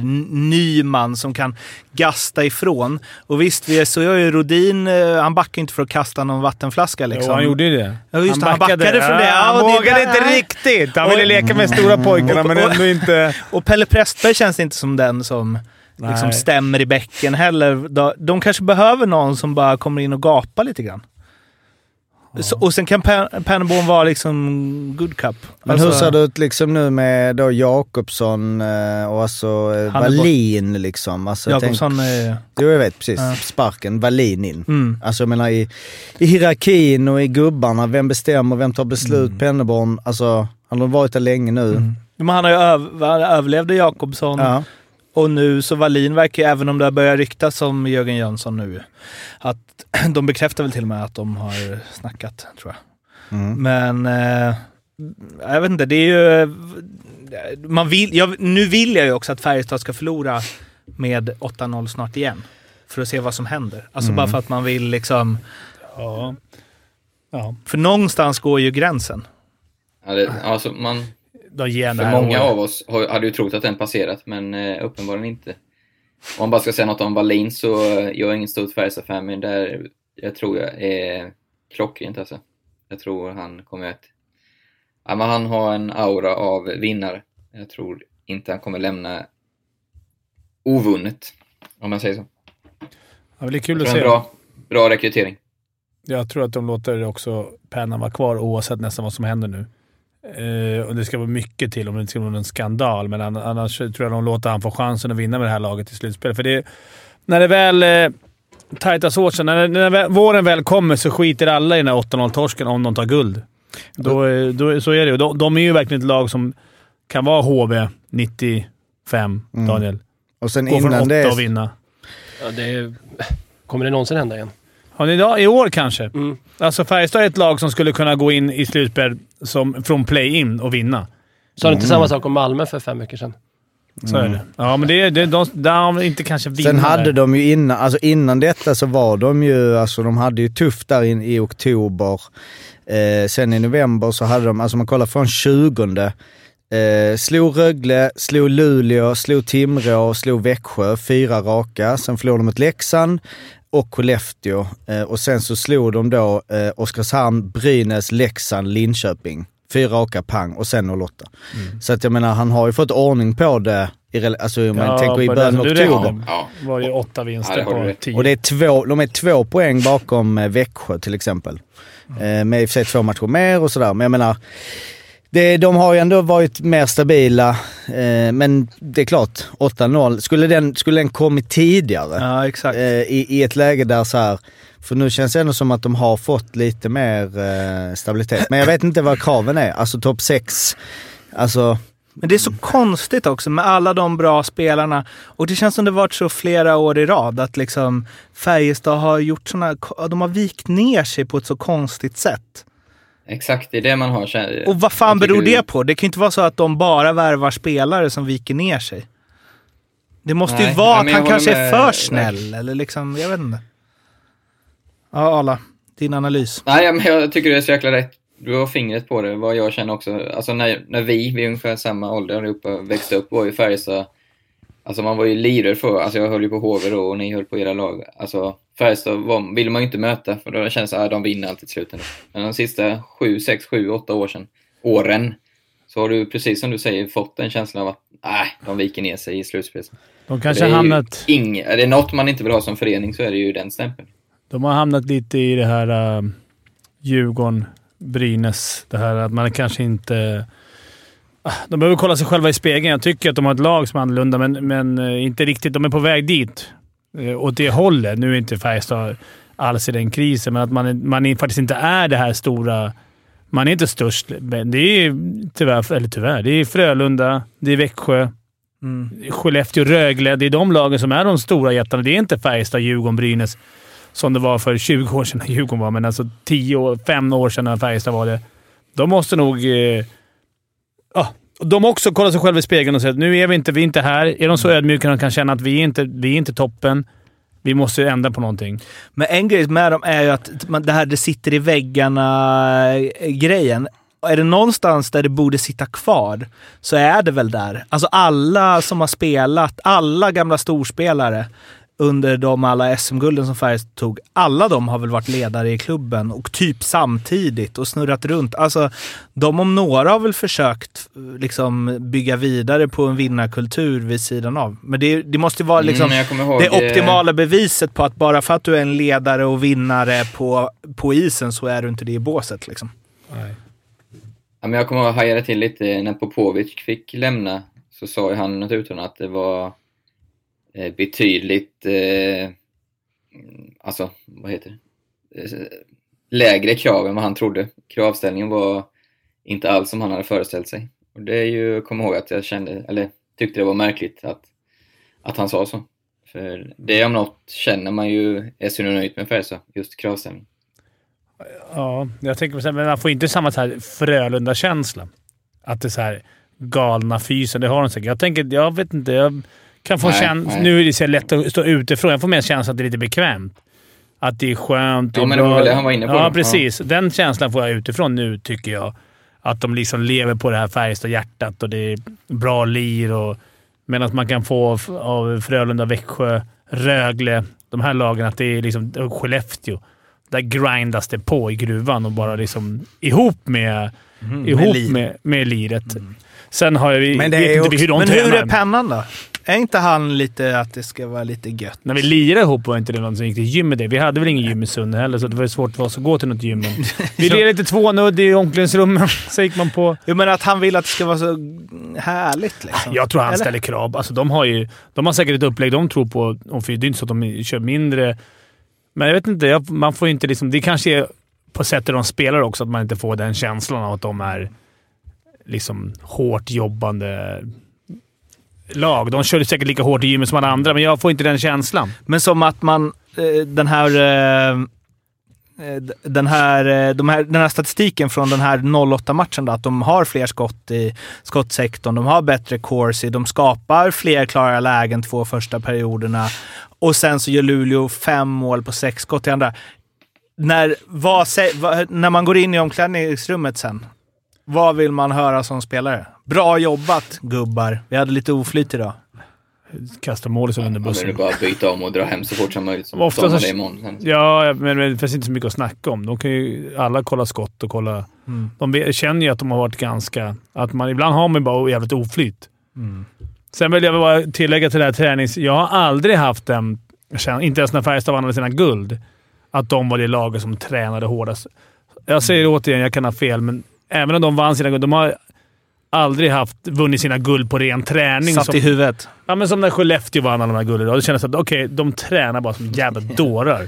Nyman som kan gasta ifrån. Och visst, vi så gör ju Rodin, eh, han backar inte för att kasta någon vattenflaska liksom. Jo, han gjorde ju det. Ja, just det, han backade från det. Ja, han och det- vågade inte riktigt. Han ville Och- leka med stora pojkarna, men ändå inte... Och Pelle Prästberg känns inte som den som liksom stämmer i bäcken heller. De, de kanske behöver någon som bara kommer in och gapar lite grann. Så, och sen kan Pan- Pannerborn vara liksom good cup. Men Alltså- hur ser det ut liksom nu med då Jakobsson eh, och alltså eh, är Wallin liksom? Alltså, Jakobsson är... Tänk, jo jag vet precis. Ja. Sparken, Wallin in. Mm. Alltså jag menar i, i hierarkin och i gubbarna, vem bestämmer, vem tar beslut? Mm. Penneborn, alltså han har varit där länge nu. Men han har ju öv, överlevde Jakobsson Ja. Och nu så Wallin verkar ju, även om det har börjat ryktas om Jörgen Jönsson nu, att <clears throat> de bekräftar väl till och med att de har snackat, tror jag. Mm. Men eh, jag vet inte, det är ju... Man vill, jag, nu vill jag ju också att Färjestad ska förlora med 8-0 snart igen. För att se vad som händer. Alltså Mm. bara för att man vill liksom... Ja. Ja. För någonstans går ju gränsen. Ja, det, alltså man, De ger för många av oss hade ju trott att den passerat, men eh, uppenbarligen inte. Om man bara ska säga något om Wallin så eh, jag är ingen stort Färjestad-fan, men där, jag tror jag är klockrent alltså. Jag tror han kommer att... Ja, men han har en aura av vinnare. Jag tror inte han kommer lämna ovunnet, om man säger så. Ja, det är kul att se. bra, bra rekrytering. Jag tror att de låter också pennan vara kvar oavsett nästan vad som händer nu. Eh, och Det ska vara mycket till om det inte ska vara en skandal, men an- annars tror jag de låter han få chansen att vinna med det här laget i slutspel. För det, när det väl eh, tajtas åt sig, när, när väl, våren väl kommer så skiter alla i den här 8-0-torsken om de tar guld. Då, eh, då, så är det ju. De, de är ju verkligen ett lag som kan vara HV 95, Mm. Daniel. Och sen Gå från innan åtta det... och vinna. Ja, det är... Kommer det någonsin hända igen? Har ni idag, I år kanske. Mm. Alltså Färjestad är ett lag som skulle kunna gå in i slutspel som, från play-in och vinna. Sa du inte Mm. samma sak om Malmö för fem veckor sedan? Så är det. Ja, men det är det, de, de inte kanske vinna Sen hade där. de ju innan, alltså innan detta så var de ju, alltså de hade ju tufft där in, i oktober. Eh, sen i november så hade de, alltså man kollar från 20 Eh, slog Rögle, slog Luleå, slog Timrå, slog Växjö, fyra raka. Sen förlorade de mot Leksand och Skellefteå. Eh, och sen så slog de då eh, Oskarshamn, Brynäs, Leksand, Linköping. Fyra raka pang och sen 08. Så att jag menar, han har ju fått ordning på det, i, alltså om man Ja, tänker i början det av oktober. Ja, var ju åtta vinster på tio. Och det är två, de är två poäng bakom eh, Växjö till exempel. Eh, med i och för sig två matcher mer och sådär, men jag menar, det, de har ju ändå varit mer stabila. Eh, men det är klart, 8-0. Skulle den, skulle den kommit tidigare Ja, exakt. eh, i, i ett läge där så här, för nu känns det ändå som att de har fått lite mer eh, stabilitet. Men jag vet inte vad kraven är. Alltså topp 6, alltså Men det är så konstigt också med alla de bra spelarna. Och det känns som det varit så flera år i rad att liksom Färjestad har gjort såna, de har vikt ner sig på ett så konstigt sätt. Exakt. Det är det man har. Och vad fan beror det på? Det kan ju inte vara så att de bara värvar spelare som viker ner sig. Det måste ju Nej, vara ja, att han kanske är för snäll eller liksom, jag vet inte. Ja, Arla. Din analys. Nej, men jag tycker du är så jäkla rätt. Du har fingret på det, vad jag känner också. Alltså när, när vi, vi är ungefär samma ålder allihopa, växte upp var ju Färjestad, alltså man var ju lirer för, alltså jag höll ju på HV då och ni höll på era lag. Alltså Färjestad var, ville man ju inte möta för då känns det att de vinner alltid i slutet. Men de sista sju, sex, sju, åtta år sedan, åren, så har du precis som du säger fått en känsla av att nej, de viker ner sig i slutspelet. De kanske är hamnat... Ing, är det något man inte vill ha som förening så är det ju den stämpeln. De har hamnat lite i det här uh, Djurgården, Brynäs. Det här att man kanske inte... Ah, De behöver kolla sig själva i spegeln. Jag tycker att de har ett lag som är annorlunda, men, men eh, inte riktigt. De är på väg dit. Uh, åt det hållet. Nu är inte Färjestad alls i den krisen, men att man, man är, faktiskt inte är det här stora... Man är inte störst. Det är tyvärr, eller tyvärr, det är Frölunda, det är Växjö, Mm. Skellefteå, Rögle. Det är de lagen som är de stora jättarna. Det är inte Färjestad, Djurgården, Brynäs som det var för 20 år sedan när <laughs> Djurgården var, men alltså 10 år, 5 år sedan när Färjestad var det. De måste nog... Eh, ja, de också kolla sig själva i spegeln och säga att nu är vi inte, vi är inte här. Är de så ödmjuka att de kan känna att vi är inte, vi är inte toppen. Vi måste ändra på någonting. Men en grej med dem är ju att det här det sitter i väggarna-grejen. Är det någonstans där det borde sitta kvar så är det väl där. Alltså alla som har spelat, alla gamla storspelare under de alla SM-gulden som Färjestad tog, alla de har väl varit ledare i klubben och typ samtidigt och snurrat runt. Alltså, de om några har väl försökt liksom bygga vidare på en vinnarkultur vid sidan av. Men det, det måste ju vara liksom Mm, jag kommer ihåg, det eh, optimala beviset på att bara för att du är en ledare och vinnare på på isen så är du inte det i båset liksom. Nej. Ja, men jag kommer ihåg att hajade till lite när Popovic fick lämna. Så sa ju han något uttalande att det var Eh, betydligt, eh, alltså vad heter det, eh, lägre krav än vad han trodde. Kravställningen var inte alls som han hade föreställt sig. Och det är ju, kom ihåg att jag kände, eller tyckte det var märkligt att, att han sa så. För det om något känner man ju är synonymt med Färjestad, just kravställning. Ja, jag tänker på men man får inte samma så här Frölunda-känsla. Att det är så här galna fysen. Det har de säkert. Jag tänker, jag vet inte. Jag kan få Nej, nej. Nu är det så lätt att stå utifrån. Jag får mer känslan att det är lite bekvämt. Att det är skönt. Ja, men det var väl det han var inne på Ja, då. precis. Den känslan får jag utifrån nu, tycker jag. Att de liksom lever på det här Färjestad-hjärtat och det är bra lir. Och, medan man kan få av- Frölunda, Växjö, Rögle, de här lagen, att det är liksom Skellefteå. Där grindas det på i gruvan och bara liksom ihop med, ihop med lir. med, med liret. Sen har jag, Men det vet är inte också- hur de Men tränar. hur är pennan då? Är inte han lite att det ska vara lite gött? När vi lirade ihop var inte det någon som gick till gymmet. Det. Vi hade väl ingen gym i Sunne heller, så det var svårt för oss att gå till något gym. Men <laughs> vi lirade lite tvånudd i omklädningsrummet. <laughs> Så gick man på... Jag menar att han vill att det ska vara så härligt liksom. Jag tror han Eller? ställer krav. Alltså, de, har ju, de har säkert ett upplägg de tror på. Det är inte så att de kör mindre. Men jag vet inte. Man får inte liksom, det kanske är på sättet de spelar också, att man inte får den känslan av att de är liksom hårt jobbande lag. De körde säkert lika hårt i gymmet som alla andra, men jag får inte den känslan. Men som att man... Eh, den här... Eh, eh, den här, de här, den här statistiken från den här 08-matchen då, att de har fler skott i skottsektorn, de har bättre corsi, de skapar fler klara lägen två första perioderna och sen så gör Luleå fem mål på sex skott i andra. När, vad, när man går in i omklädningsrummet sen, vad vill man höra som spelare? Bra jobbat gubbar. Vi hade lite oflyt idag. Kasta målet under bussen. vill bara byta om och dra hem så fort som möjligt. Som Ofta så- det imorgon. Ja, men men det finns inte så mycket att snacka om. De kan ju alla kolla skott och kolla... De vet- känner ju att de har varit ganska... Att man, ibland har man bara jävligt oflyt. Sen vill jag bara tillägga till det här tränings... Jag har aldrig haft den... Inte ens när Färjestad vann sina guld. Att de var det laget som tränade hårdast. Jag säger återigen, jag kan ha fel, men även om de vann sina guld. De har aldrig haft, vunnit sina guld på ren träning. Satt som- i huvudet. Ja, men som när Skellefteå vann alla de här gulden. Då kändes det att okej, de tränar bara som jävla <laughs> dårar.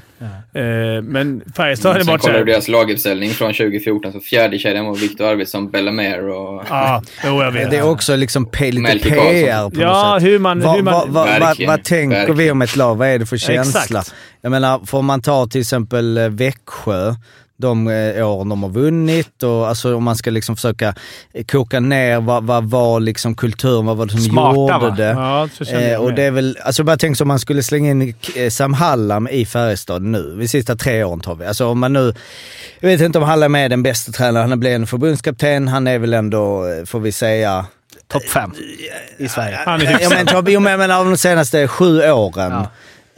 Eh, men Färjestad det Sen varit kollar du såhär... deras laguppställning från 2014, så fjärde kedjan var Victor Arvidsson, Bellamere och... Ja, jo, jag vet. Det är också liksom lite PR på Ja, något sätt. hur man... Vad hur man vad- vad- vad- Verkligen, vad tänker vi verkligen. om ett lag? Vad är det för känsla? Exakt. Jag menar, får man ta till exempel eh, Växjö, de eh, åren de har vunnit och alltså om man ska liksom försöka eh, koka ner vad, vad var liksom kulturen, vad var det som Smarta, gjorde va? det? Ja, Eh, och det är väl, alltså bara tänk om man skulle slänga in eh, Sam Hallam i Färjestad nu, de sista tre åren tar vi. Alltså om man nu, jag vet inte om Hallam är den bästa tränaren, han blir en förbundskapten, han är väl ändå, får vi säga, Topp fem i Sverige. Han är Ja, hyfsad. men, jo, men jag menar av de senaste sju åren. Ja,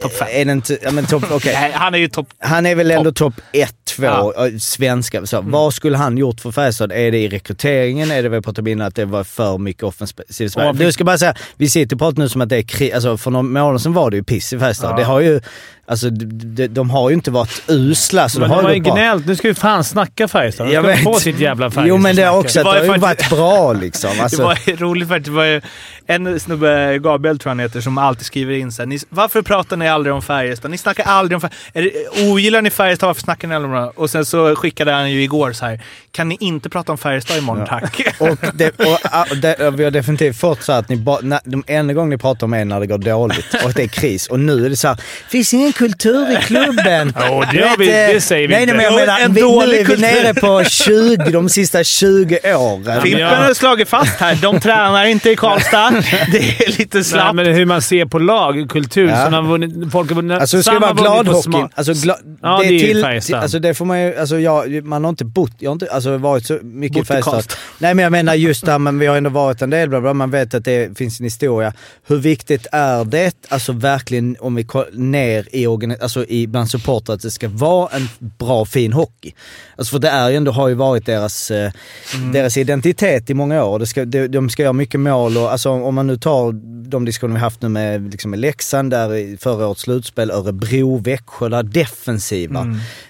topp fem. Är det inte, ja, men okej. Nej, han är ju topp... Han är väl ändå topp ett, två, Ja. svenska. Så, Vad skulle han gjort för Färjestad? Är det i rekryteringen? Är det väl på att att det var för mycket offensivt spel? Och- Du ska bara säga, vi sitter och pratar nu som att det är krig. Alltså för några månader sedan var det ju piss i Färjestad. Ja. Det har ju, alltså de, de, har ju inte varit usla. Så Men de de har har ju gnällt. Nu ska vi fan snacka Färjestad. De ska vet. få sitt jävla Färjestad. Jo men det har också, Det att det har ju varit bra liksom. <laughs> Alltså, Det var roligt faktiskt. Det var ju en snubbe, Gabriel tror jag han heter, som alltid skriver in så här, ni, Varför pratar ni aldrig om Färjestad? Ni snackar aldrig om Färjestad. Ogillar ni Färjestad? Varför snackar ni aldrig om det? Och sen så skickade han ju igår så här. Kan ni inte prata om Färjestad imorgon tack? <laughs> Och, det, och, ah, det, och vi har definitivt fått så att ni ba, när, de enda gången ni pratar om är när det går dåligt och det är kris. Och nu är det så här, finns ingen kultur i klubben. <laughs> Jo, det har vi- det säger vi nej, inte. Nej, men jag menar, en vi, nu dålig är vi nere på 20, de sista 20 åren. Fimpen har slagit fast här. De tränar inte i Karlstad. <laughs> Det är lite Nej, slappt. men hur man ser på lag, kultur. Ja. Har vunnit, folk har vunnit, Alltså det ska vara gladhockey. sma- Alltså, gla, Ja, det är ju Färjestad. Alltså det får man ju, alltså jag, man har inte bott, jag har inte alltså, varit så mycket Bott i Färjestad. Nej men jag menar just där, men vi har ändå varit en del, bla, bla, man vet att det finns en historia. Hur viktigt är det, alltså verkligen om vi kollar ner i i, alltså i bland supportrar att det ska vara en bra, fin hockey. Alltså för det är ju ändå, har ju varit deras, eh, deras identitet i många år. Det ska, de, de ska göra mycket mål och alltså om man nu tar de diskussioner vi haft nu med, liksom med Leksand där i förra årets slutspel, Örebro, Växjö, där defensiva.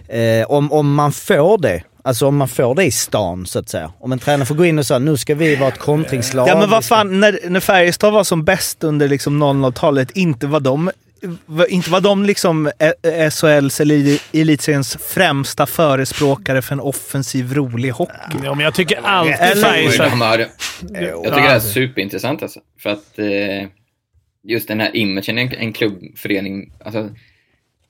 Eh, om, om man får det, alltså om man får det i stan så att säga. Om en tränare får gå in och säga nu ska vi vara ett kontringslag. Ja men vad ska- fan, när, när Färjestad var som bäst under liksom 00-talet, inte var de inte var de liksom SHLs eller elitseriens främsta förespråkare för en offensiv, rolig hockey. Ja, men jag tycker alltid Eller- Färjestad... Jag tycker det är superintressant alltså. För att eh, just den här imagen, en, en klubbförening. Alltså,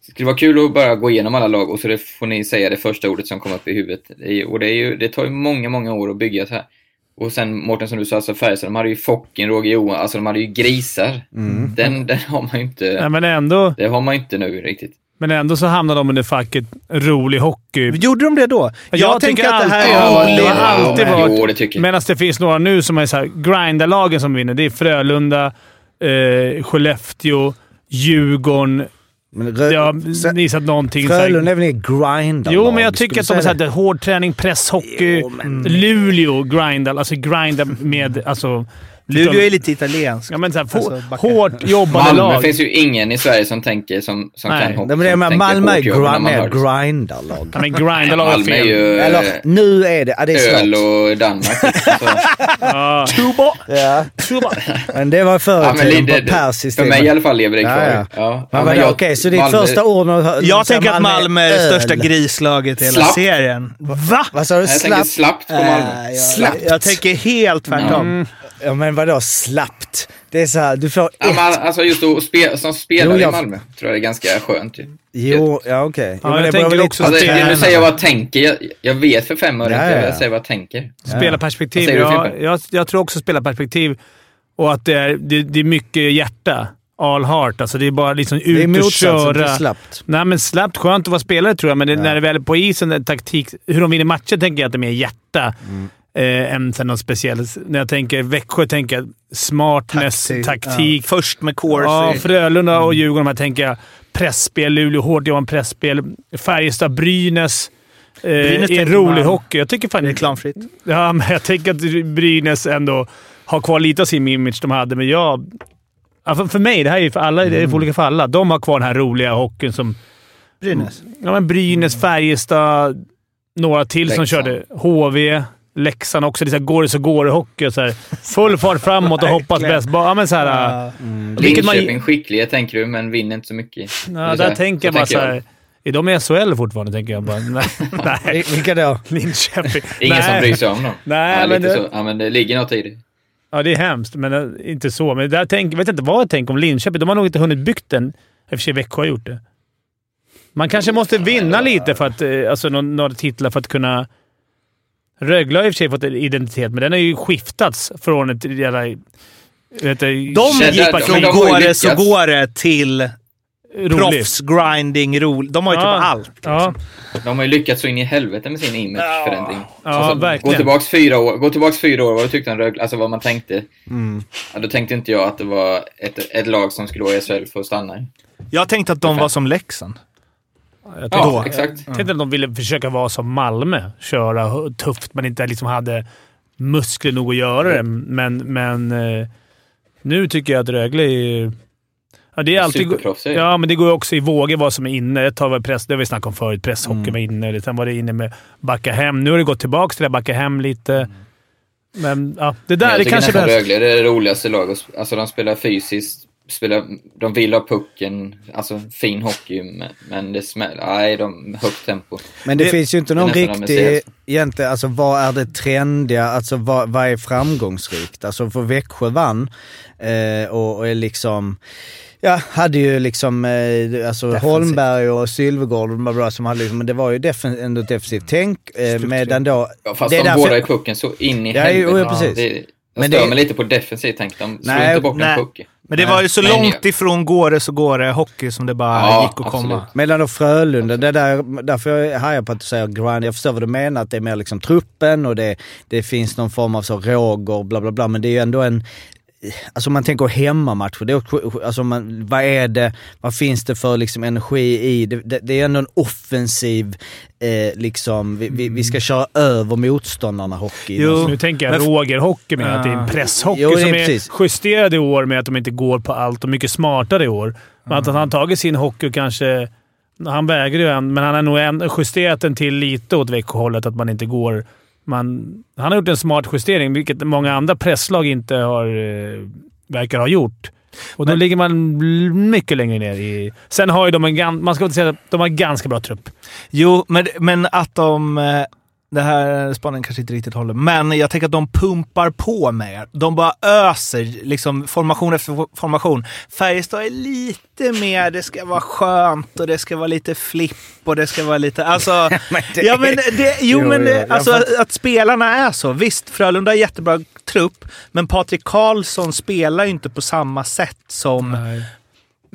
det skulle vara kul att bara gå igenom alla lag och så får ni säga det första ordet som kommer upp i huvudet. Och det, är ju, det tar ju många, många år att bygga så här. Och sen Mårten som du sa, alltså Färjestad, de hade ju Focken, Roger Johan, alltså de hade ju grisar. Den, den har man ju inte, Nej, men, ändå, det har man ju inte nu riktigt. men ändå så hamnar de under facket rolig hockey. Gjorde de det då? Jag, tänker tycker att det här alltid, är det har alltid men- varit... Jo, det tycker jag. Medan det finns några nu som är så här, grindarlagen som vinner. Det är Frölunda, eh, Skellefteå, Djurgården. Men Det Rö- har Sen- visat någonting. Frölunda är väl inget grindarlag? Jo, men jag tycker att de är du såhär, hård träning, presshockey. Jo, men- Luleå grindar. Alltså grinda med... Alltså, Luleå är lite italienskt. Ja, men så här, Alltså, hårt jobbande Malmö lag. finns ju ingen i Sverige som tänker som, som Nej. kan hoppa. Men tänker Malmö är mer grindarlag. Ja, men grindarlag är Malmö är fel. ju Eller eh, nu är det... Ja, det är öl och Danmark. Alltså, <laughs> Ja. Ja. Tuba. Men det var förr ja, i men tiden på persiskt. för mig i alla fall lever det kvar. Ja, Ja. Men okej, så ditt Malmö- första ord... när Jag tänker att Malmö är det största grislaget i hela serien. Va? Vad sa du? Jag tänker Slapp? slappt på Malmö. Jag, Slappt. jag tänker helt tvärtom. Ja, men vadå slappt? Det är så här, du får Ja, ett... men alltså just att spe, som spelare Jo, jag- i Malmö tror jag det är ganska skönt. Ju. Jo, ja okej. Jo, Ja, men jag det beror tänker också Alltså, nu säger jag vad jag tänker. Jag, jag vet för fem öre Ja, inte. ja, ja. Jag säger vad jag tänker. Spelarperspektiv. Ja, jag, jag tror också spelarperspektiv. Och att det är, det, det är mycket hjärta. All heart. Alltså det är bara liksom ut Det är och motsatsen till köra. slappt. Nej, men slappt. Skönt att vara spelare tror jag, men det, när det väl är på isen, en taktik, hur de vinner matcher tänker jag att det är mer hjärta Mm. Eh, än sen något speciellt. När jag tänker Växjö tänker jag smartness, Taktik. taktik. Först med Corsi. Ja, Frölunda och Djurgården de här tänker jag pressspel. Luleå hårt jobbar pressspel. Färjestad, Brynäs. Eh, Brynäs är tänker rolig man- hockey. Jag tycker fan... Reklamfritt. Ja, men jag tänker att Brynäs ändå har kvar lite av sin image de hade, men jag... Ja, för, för mig, det här är ju för alla, det är för olika för alla. De har kvar den här roliga hockeyn som... Brynäs. Ja, men Brynäs, Färjestad, några till som Leksand. körde. HV, Leksand också. Det är så här, går det så går det hockey. och Så här, <laughs> full fart framåt och hoppas bäst. Bara, Ja, men så här, Ja. Vilket man- Linköping skickliga tänker du, men vinner inte så mycket. ja, där tänker jag Så bara så här, Är de i SHL fortfarande? Tänker jag bara. Nej. <laughs> nej. Vilka då? Linköping. Ingen som nej. bryr sig om dem. Nej, ja, men det- så. ja, men det ligger något i det. Ja, det är hemskt, men eh, inte så. Men där tänk, jag vet inte vad jag tänker om Linköping. De har nog inte hunnit byggt den. I och för sig Växjö har gjort det. Man kanske måste vinna lite för att, eh, alltså några titlar för att kunna... Rögle har i och för sig fått en identitet, men den har ju skiftats från ett jävla... Vet du, De gick från det så går det till proffs, grinding. De har ju typ Ja. allt. Ja, De har ju lyckats så in i helvete med sin imageförändring. ja gå verkligen. tillbaks fyra år, gå tillbaks fyra år, vad du tyckte om Rögle, alltså vad man tänkte. Mm. Ja, då tänkte inte jag att det var ett, ett lag som skulle vara i SHL för att stanna. Jag tänkte att de var som Leksand. Jag Ja, tänkte, exakt. jag tänkte att de ville försöka vara som Malmö. Köra tufft, men inte liksom hade muskler nog att göra det. Men, men eh, nu tycker jag att Rögle är... Ja, det är alltid... Ja, men det går ju också i vågor vad som är inne. Ett tag var press, det har vi snackat om förut. Presshockey var inne. Sen var det inne med backa hem. Nu har det gått tillbaka till det backa hem lite. Men ja, det där jag det kanske behövs. Rögle är det roligaste laget. Alltså de spelar fysiskt, spelar, de vill ha pucken, alltså fin hockey, men, men det smäller. Nej, de högt tempo. Men det, Det- finns ju inte någon riktig, egentligen, alltså vad är det trendiga, alltså vad, vad är framgångsrikt? Alltså för Växjö vann eh, och, och är liksom, ja, hade ju liksom, eh, alltså Holmberg och Sylvegård och bla bla, som hade liksom, men det var ju defen, ändå defensivt tänk. Eh, medan då, Ja, fast de därför- båda i pucken så in i Ja, helvete. ja, precis. Det, Men stör det- mig lite på defensivt tänk. De slår Nej, inte bort nej. en puck. Men det var ju så Men- långt ifrån går det så går det hockey som det bara Ja, gick att absolut. komma. Medan då Frölunda, det där, därför jag hajar på att du säger grind. Jag förstår vad du menar, att det är mer liksom truppen och det, det finns någon form av så rågor bla bla bla. Men det är ju ändå en, alltså man tänker hemmamatcher, det är, också- alltså man, vad är det, vad finns det för liksom energi i, det, det, det är ändå en offensiv, eh, liksom, vi, vi, vi ska köra över motståndarna hockey. Jo. Så nu tänker jag Roger-hockey med att det är en presshockey Jo, är som är precis. justerad i år med att de inte går på allt och mycket smartare i år. Men att han har tagit sin hockey och kanske... Han vägrar ju än, men han har nog en, justerat den till lite åt Växjöhållet. Att man inte går... Man, han har gjort en smart justering, vilket många andra presslag inte har, eh, verkar ha gjort. Och då ligger man mycket längre ner i... Sen har ju de en... Man ska inte säga att de har en ganska bra trupp. Jo, men, men att de... Det här spaningen kanske inte riktigt håller, men jag tänker att de pumpar på mer. De bara öser liksom formation efter formation. Färjestad är lite mer, det ska vara skönt och det ska vara lite flipp och det ska vara lite... Alltså, <laughs> Men det ja, men är- det, jo, Jo, men det, alltså, att spelarna är så. Visst, Frölunda har jättebra trupp, men Patrik Karlsson spelar ju inte på samma sätt som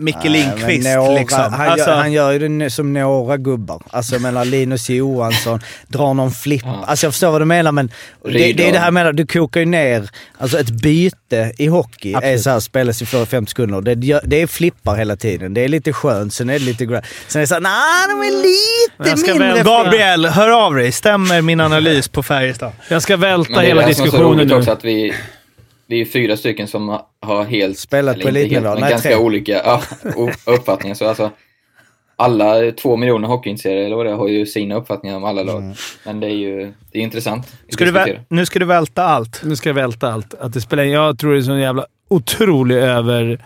Micke Nej, Lindqvist. men några, liksom. han, Alltså- gör, han gör ju det som några gubbar. Alltså jag menar Linus Johansson, drar någon flipp. Ja. Alltså jag förstår vad du menar men det, det är det här med att du kokar ju ner, alltså ett byte i hockey är Absolut. så här, spelas i 45 sekunder. Det, det är flippar hela tiden. Det är lite skönt, sen är det lite gra- Sen är det såhär, nej de är lite Jag ska mindre väl- flippar." Gabriel, hör av dig. Stämmer min analys på Färjestad? Jag ska välta det är hela det som är så diskussionen roligt nu. också att vi, vi är fyra stycken som har helt, Spelat på elitnivå. Nej, ganska tre. olika ja, uppfattningar. Så alltså, alla två miljoner hockeyintresserade eller vad det har ju sina uppfattningar om alla lag. Mm. Men det är ju det är intressant Ska väl, nu ska du välta allt. Nu ska jag välta allt. Att det spelar, jag tror det är så jävla otrolig över...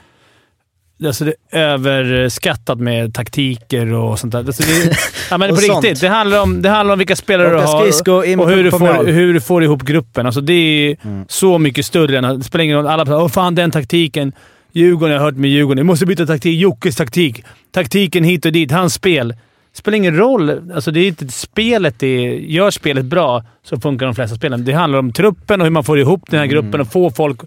Alltså det är överskattat med taktiker och sånt där. Alltså det, <laughs> ja, men på sånt. riktigt. Det handlar, om, det handlar om vilka spelare du har och hur du, får, hur du får ihop gruppen. Alltså det är så mycket större än... Det spelar ingen roll. Alla åh fan den taktiken. Djurgården, jag har hört med Djurgården. Jag måste byta taktik. Jockes taktik. Taktiken hit och dit. Hans spel. Det spelar ingen roll. Alltså det är inte spelet det är, Gör spelet bra så funkar de flesta spelen. Det handlar om truppen och hur man får ihop den här gruppen och få folk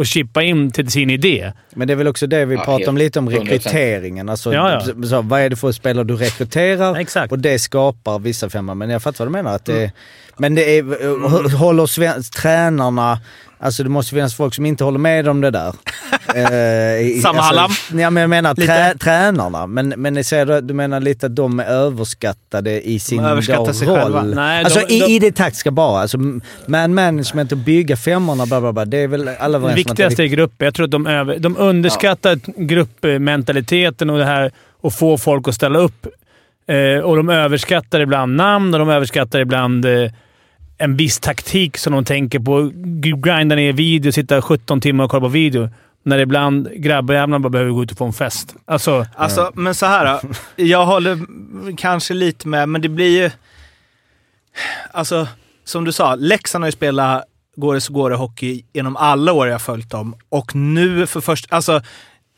att chippa in till sin idé. Men det är väl också det vi Ja, pratar om lite om 100%. rekryteringen. Alltså, Ja, ja. Så, vad är det för spelare du rekryterar? Exakt. Och det skapar vissa femma. Men jag fattar vad du menar. Att det, Men det är, hå- håller sven, tränarna... Alltså det måste finnas folk som inte håller med om det där. <laughs> Eh, Samma alltså, Hallam? Ja, men jag menar trä, tränarna. Men, men jag säger, du menar lite att de är överskattade i sin överskattar sig roll? själva. Nej, alltså de- i, de- i det taktiska bara. Alltså man management och bygga femmorna, bla bla bla. Det är väl alla Det viktigaste är gruppen. Jag tror att de, över, de underskattar gruppmentaliteten och det här att få folk att ställa upp. Eh, och de överskattar ibland namn och de överskattar ibland eh, en viss taktik som de tänker på. Grinda ner video, sitta 17 timmar och kolla på video. När ibland grabbjävlarna bara behöver gå ut och få en fest. Alltså, Alltså, men så här. <laughs> Jag håller kanske lite med, men det blir ju... Alltså, som du sa, Leksand har ju spelat Går det så går det hockey genom alla år jag följt dem. Och nu för först, alltså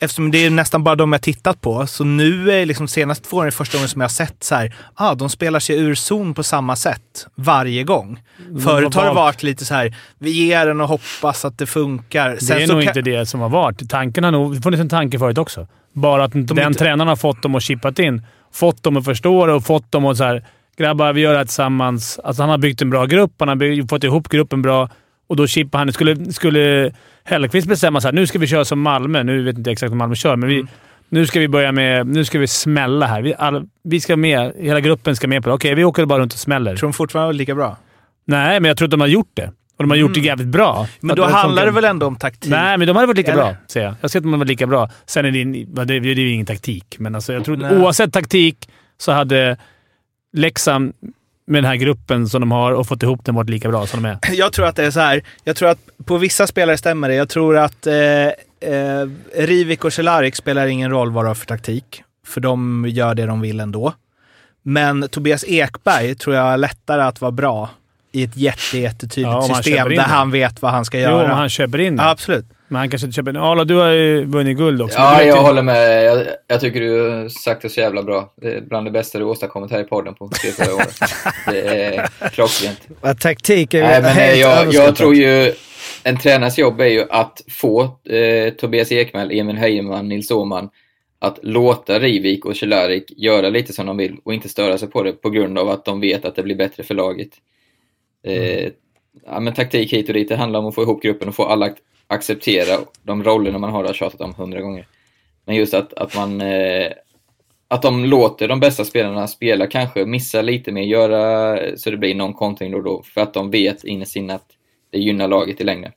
eftersom det är nästan bara de jag tittat på, så nu är liksom senaste två åren första gången som jag har sett så här, ah, de spelar sig ur zon på samma sätt varje gång. Förut har det varit lite så här, vi ger den och hoppas att det funkar. det är nog kan- inte det som har varit. Tanken har nog funnits en tanke förut också. Bara att den inte- tränaren har fått dem att chippat in. Fått dem att förstå det och fått dem att så här, grabbar, vi gör det här tillsammans. Alltså han har byggt en bra grupp, han har byggt, fått ihop gruppen bra och då chippar han. Skulle, skulle Hellkvist bestämma så här, nu ska vi köra som Malmö. Nu vet jag inte exakt hur Malmö kör, men vi, nu ska vi börja med... Nu ska vi smälla här. Vi, alla, vi ska med. Hela gruppen ska med på det. Okej, vi åker bara runt och smäller. Tror de fortfarande är lika bra? Nej, men jag tror att de har gjort det. Och de har gjort det jävligt bra. Mm. Men då det handlar det väl ändå om taktik? Nej, men de hade varit lika Eller? bra, säger jag. Jag ser att de hade varit lika bra. Sen är det, det, är ju ingen taktik, men alltså, jag tror oavsett taktik så hade Leksand med den här gruppen som de har och fått ihop den varit lika bra som de är. Jag tror att det är så här. Jag tror att på vissa spelare stämmer det. Jag tror att eh, eh, Rivik och Cehlarik spelar ingen roll vad de har för taktik. För de gör det de vill ändå. Men Tobias Ekberg tror jag är lättare att vara bra i ett jätte, jättetydligt Ja, system där han vet vad han ska Jo, göra. om han köper in det. ja, absolut. Men han kanske inte köper Arla, du har ju vunnit guld också. Ja, jag håller med. Jag, jag tycker du har sagt det så jävla bra. Det är bland det bästa du åstadkommit här i podden på tre, fyra år. Det är klockrent. <laughs> Taktik är Nej, men eh, helt jag, jag tror ju en tränars jobb är ju att få eh, Tobias Ekman, Emil Heijeman, Nils Åhman att låta Rivik och Cehlarik göra lite som de vill och inte störa sig på det på grund av att de vet att det blir bättre för laget. Eh, ja, men taktik hit och dit, det handlar om att få ihop gruppen och få alla acceptera de rollerna man har, det har tjatat om hundra gånger. Men just att, att man eh, att de låter de bästa spelarna spela, kanske missa lite mer, göra så det blir någon kontring då och då, för att de vet innerst inne att det gynnar laget i längden.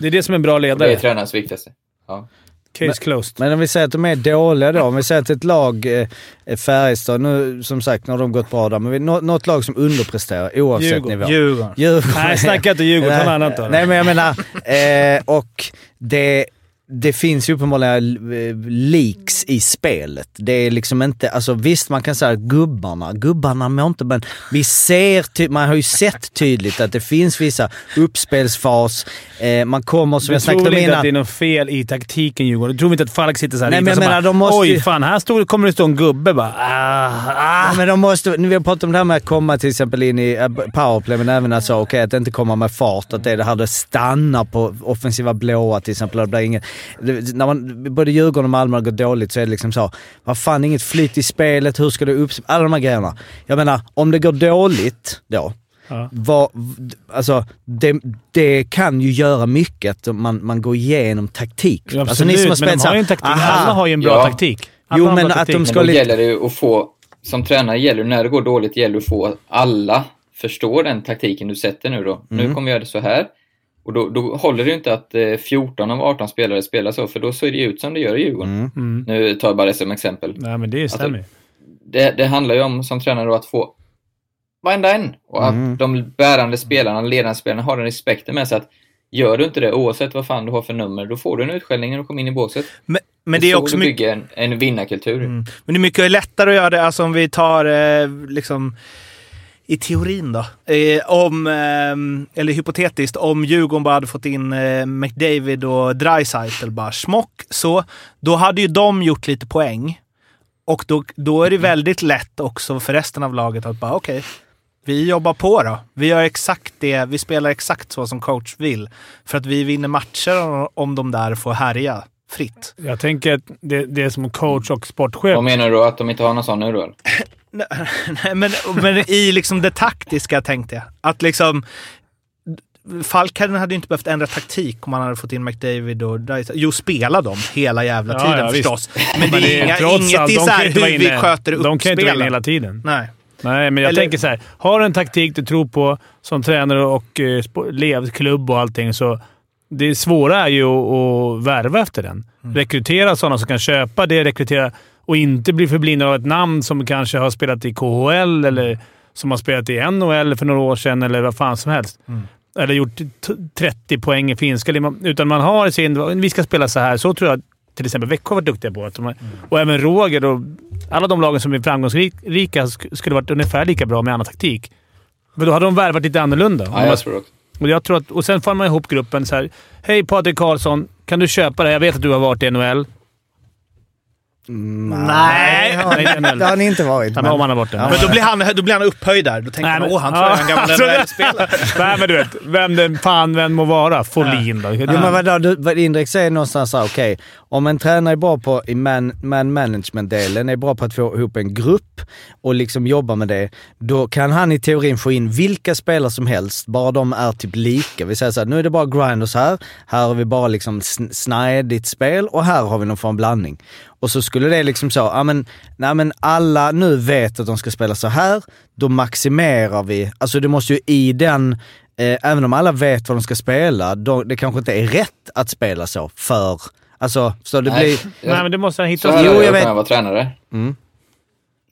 Det är det som är en bra Och det ledare. är tränarens viktigaste. Ja. Case closed. Men om vi säger att de är dåliga då, om vi säger att ett lag, eh, är Färjestad, nu som sagt nu har de gått bra där, men vi, nå, något lag som underpresterar oavsett Djurgården. nivå. Djurgården. Djurgården. Nej, snacka inte Djurgården. <laughs> Då. Nej men jag menar, eh, och det, det finns ju uppenbarligen eh, leaks i spelet. Det är liksom inte, alltså visst man kan säga att gubbarna, gubbarna mår inte men vi ser, man har ju sett tydligt att det finns vissa uppspelsfas, eh, man kommer som Du jag tror snackade om inte att innan. det är något fel i taktiken Djurgården? Du tror inte att Falk sitter såhär Nej, men jag menar, de måste Oj, fan. Här stod, kommer det stå en gubbe bara. Ah, ah. Ja, men de måste, nu vi har pratat om det här med att komma till exempel in i eh, powerplay, men även att, så, okay, att inte komma med fart. Att det är det här det stannar på offensiva blåa till exempel. Det blir inget, det, när man, både Djurgården och Malmö har gått dåligt så är det liksom så, vad fan inget flyt i spelet, hur ska det upp... Alla de här grejerna. Jag menar, om det går dåligt då, Ja. vad, alltså, det, det kan ju göra mycket att man, man går igenom taktik. Ja, alltså, absolut, men spelat de så har ju en taktik. aha, Alla har ju en bra Ja. taktik. Alla Jo, har en men att taktik. de Men ska då lite- gäller det ju att få, som tränare gäller det, när det går dåligt, gäller det att få alla förstå den taktiken du sätter nu då. Nu kommer jag göra det så här. Och då, då håller det ju inte att eh, 14 av 18 spelare spelar så, för då ser det ut som det gör i Djurgården. Mm. Nu tar jag bara det som exempel. Nej, men det stämmer ju. Det, det handlar ju om som tränare då att få varenda en och att Mm. de bärande spelarna, ledande spelarna har den respekten med sig att gör du inte det, oavsett vad fan du har för nummer, då får du en utskällning när du kommer in i båset. Men, men det är så också du mycket... bygger en, en vinnarkultur. Mm. Men det är mycket lättare att göra det, alltså om vi tar eh, liksom i teorin då. Eh, om, eh, eller hypotetiskt, om Djurgården bara hade fått in eh, McDavid och Dreisaitl bara smock, så då hade ju de gjort lite poäng. Och då, då är det väldigt lätt också för resten av laget att bara okej, vi jobbar på då. Vi gör exakt det, vi spelar exakt så som coach vill. För att vi vinner matcher om de där får härja fritt. Jag tänker att det, det är som coach och sportchef. Vad menar du? Att de inte har någon sån nu då? <laughs> <laughs> Nej, men, men i liksom det taktiska tänkte jag. Att liksom... Falken hade ju inte behövt ändra taktik om man hade fått in McDavid och Dreisaitl. Jo, spela dem hela jävla Ja, tiden ja, visst. förstås. Men det är, inga, inget allt, i de så kan här inte vara hur vi inne- sköter De kan inte vara inne hela tiden. Nej. Nej, men jag Eller- tänker så här. Har du en taktik du tror på som tränare och eh, lev, klubb och allting, så det svåra är ju att, att värva efter den. Mm. Rekrytera sådana som kan köpa det, rekrytera och inte bli förblindad av ett namn som kanske har spelat i KHL eller som har spelat i NHL för några år sedan eller vad fan som helst. Mm. Eller gjort t- 30 poäng i finska. Utan man har sin... Vi ska spela så här. Så tror jag till exempel Växjö har varit duktiga på. De Mm. Och även Roger och alla de lagen som är framgångsrika sk- skulle varit ungefär lika bra med annan taktik. Men då hade de värvat lite annorlunda. Ja, jag tror. Och, jag tror att, och sen får man ihop gruppen så här. Hej Patrik Karlsson, kan du köpa det? Jag vet att du har varit i NHL. Nej. det har ni- det har ni inte varit. Ja, men om han har varit det. Men då blir, han, då blir han upphöjd där. Då tänker Nej, man men- åh, han tror jag är en gammal <laughs> Ja. NHL-spelare. Nej, men du vet. Vem den fan vem må vara. Folin då. Jo, men vadå, du, vad indirekt säger någonstans såhär, okej, om en tränare är bra på, i man, man management-delen, är bra på att få ihop en grupp och liksom jobba med det, då kan han i teorin få in vilka spelare som helst, bara de är typ lika. Vi säger såhär, nu är det bara grinders här, här har vi bara liksom sn- snajdigt spel och här har vi någon form av blandning. Och så skulle det liksom så, ja men, nej men alla nu vet att de ska spela så här, då maximerar vi, alltså det måste ju i den eh, även om alla vet vad de ska spela, då, det kanske inte är rätt att spela så för, alltså, så det Nej, blir... jag- Nej, men det måste han Så hitta. här Jo, jag jag vet. kunnat vara tränare. Mm.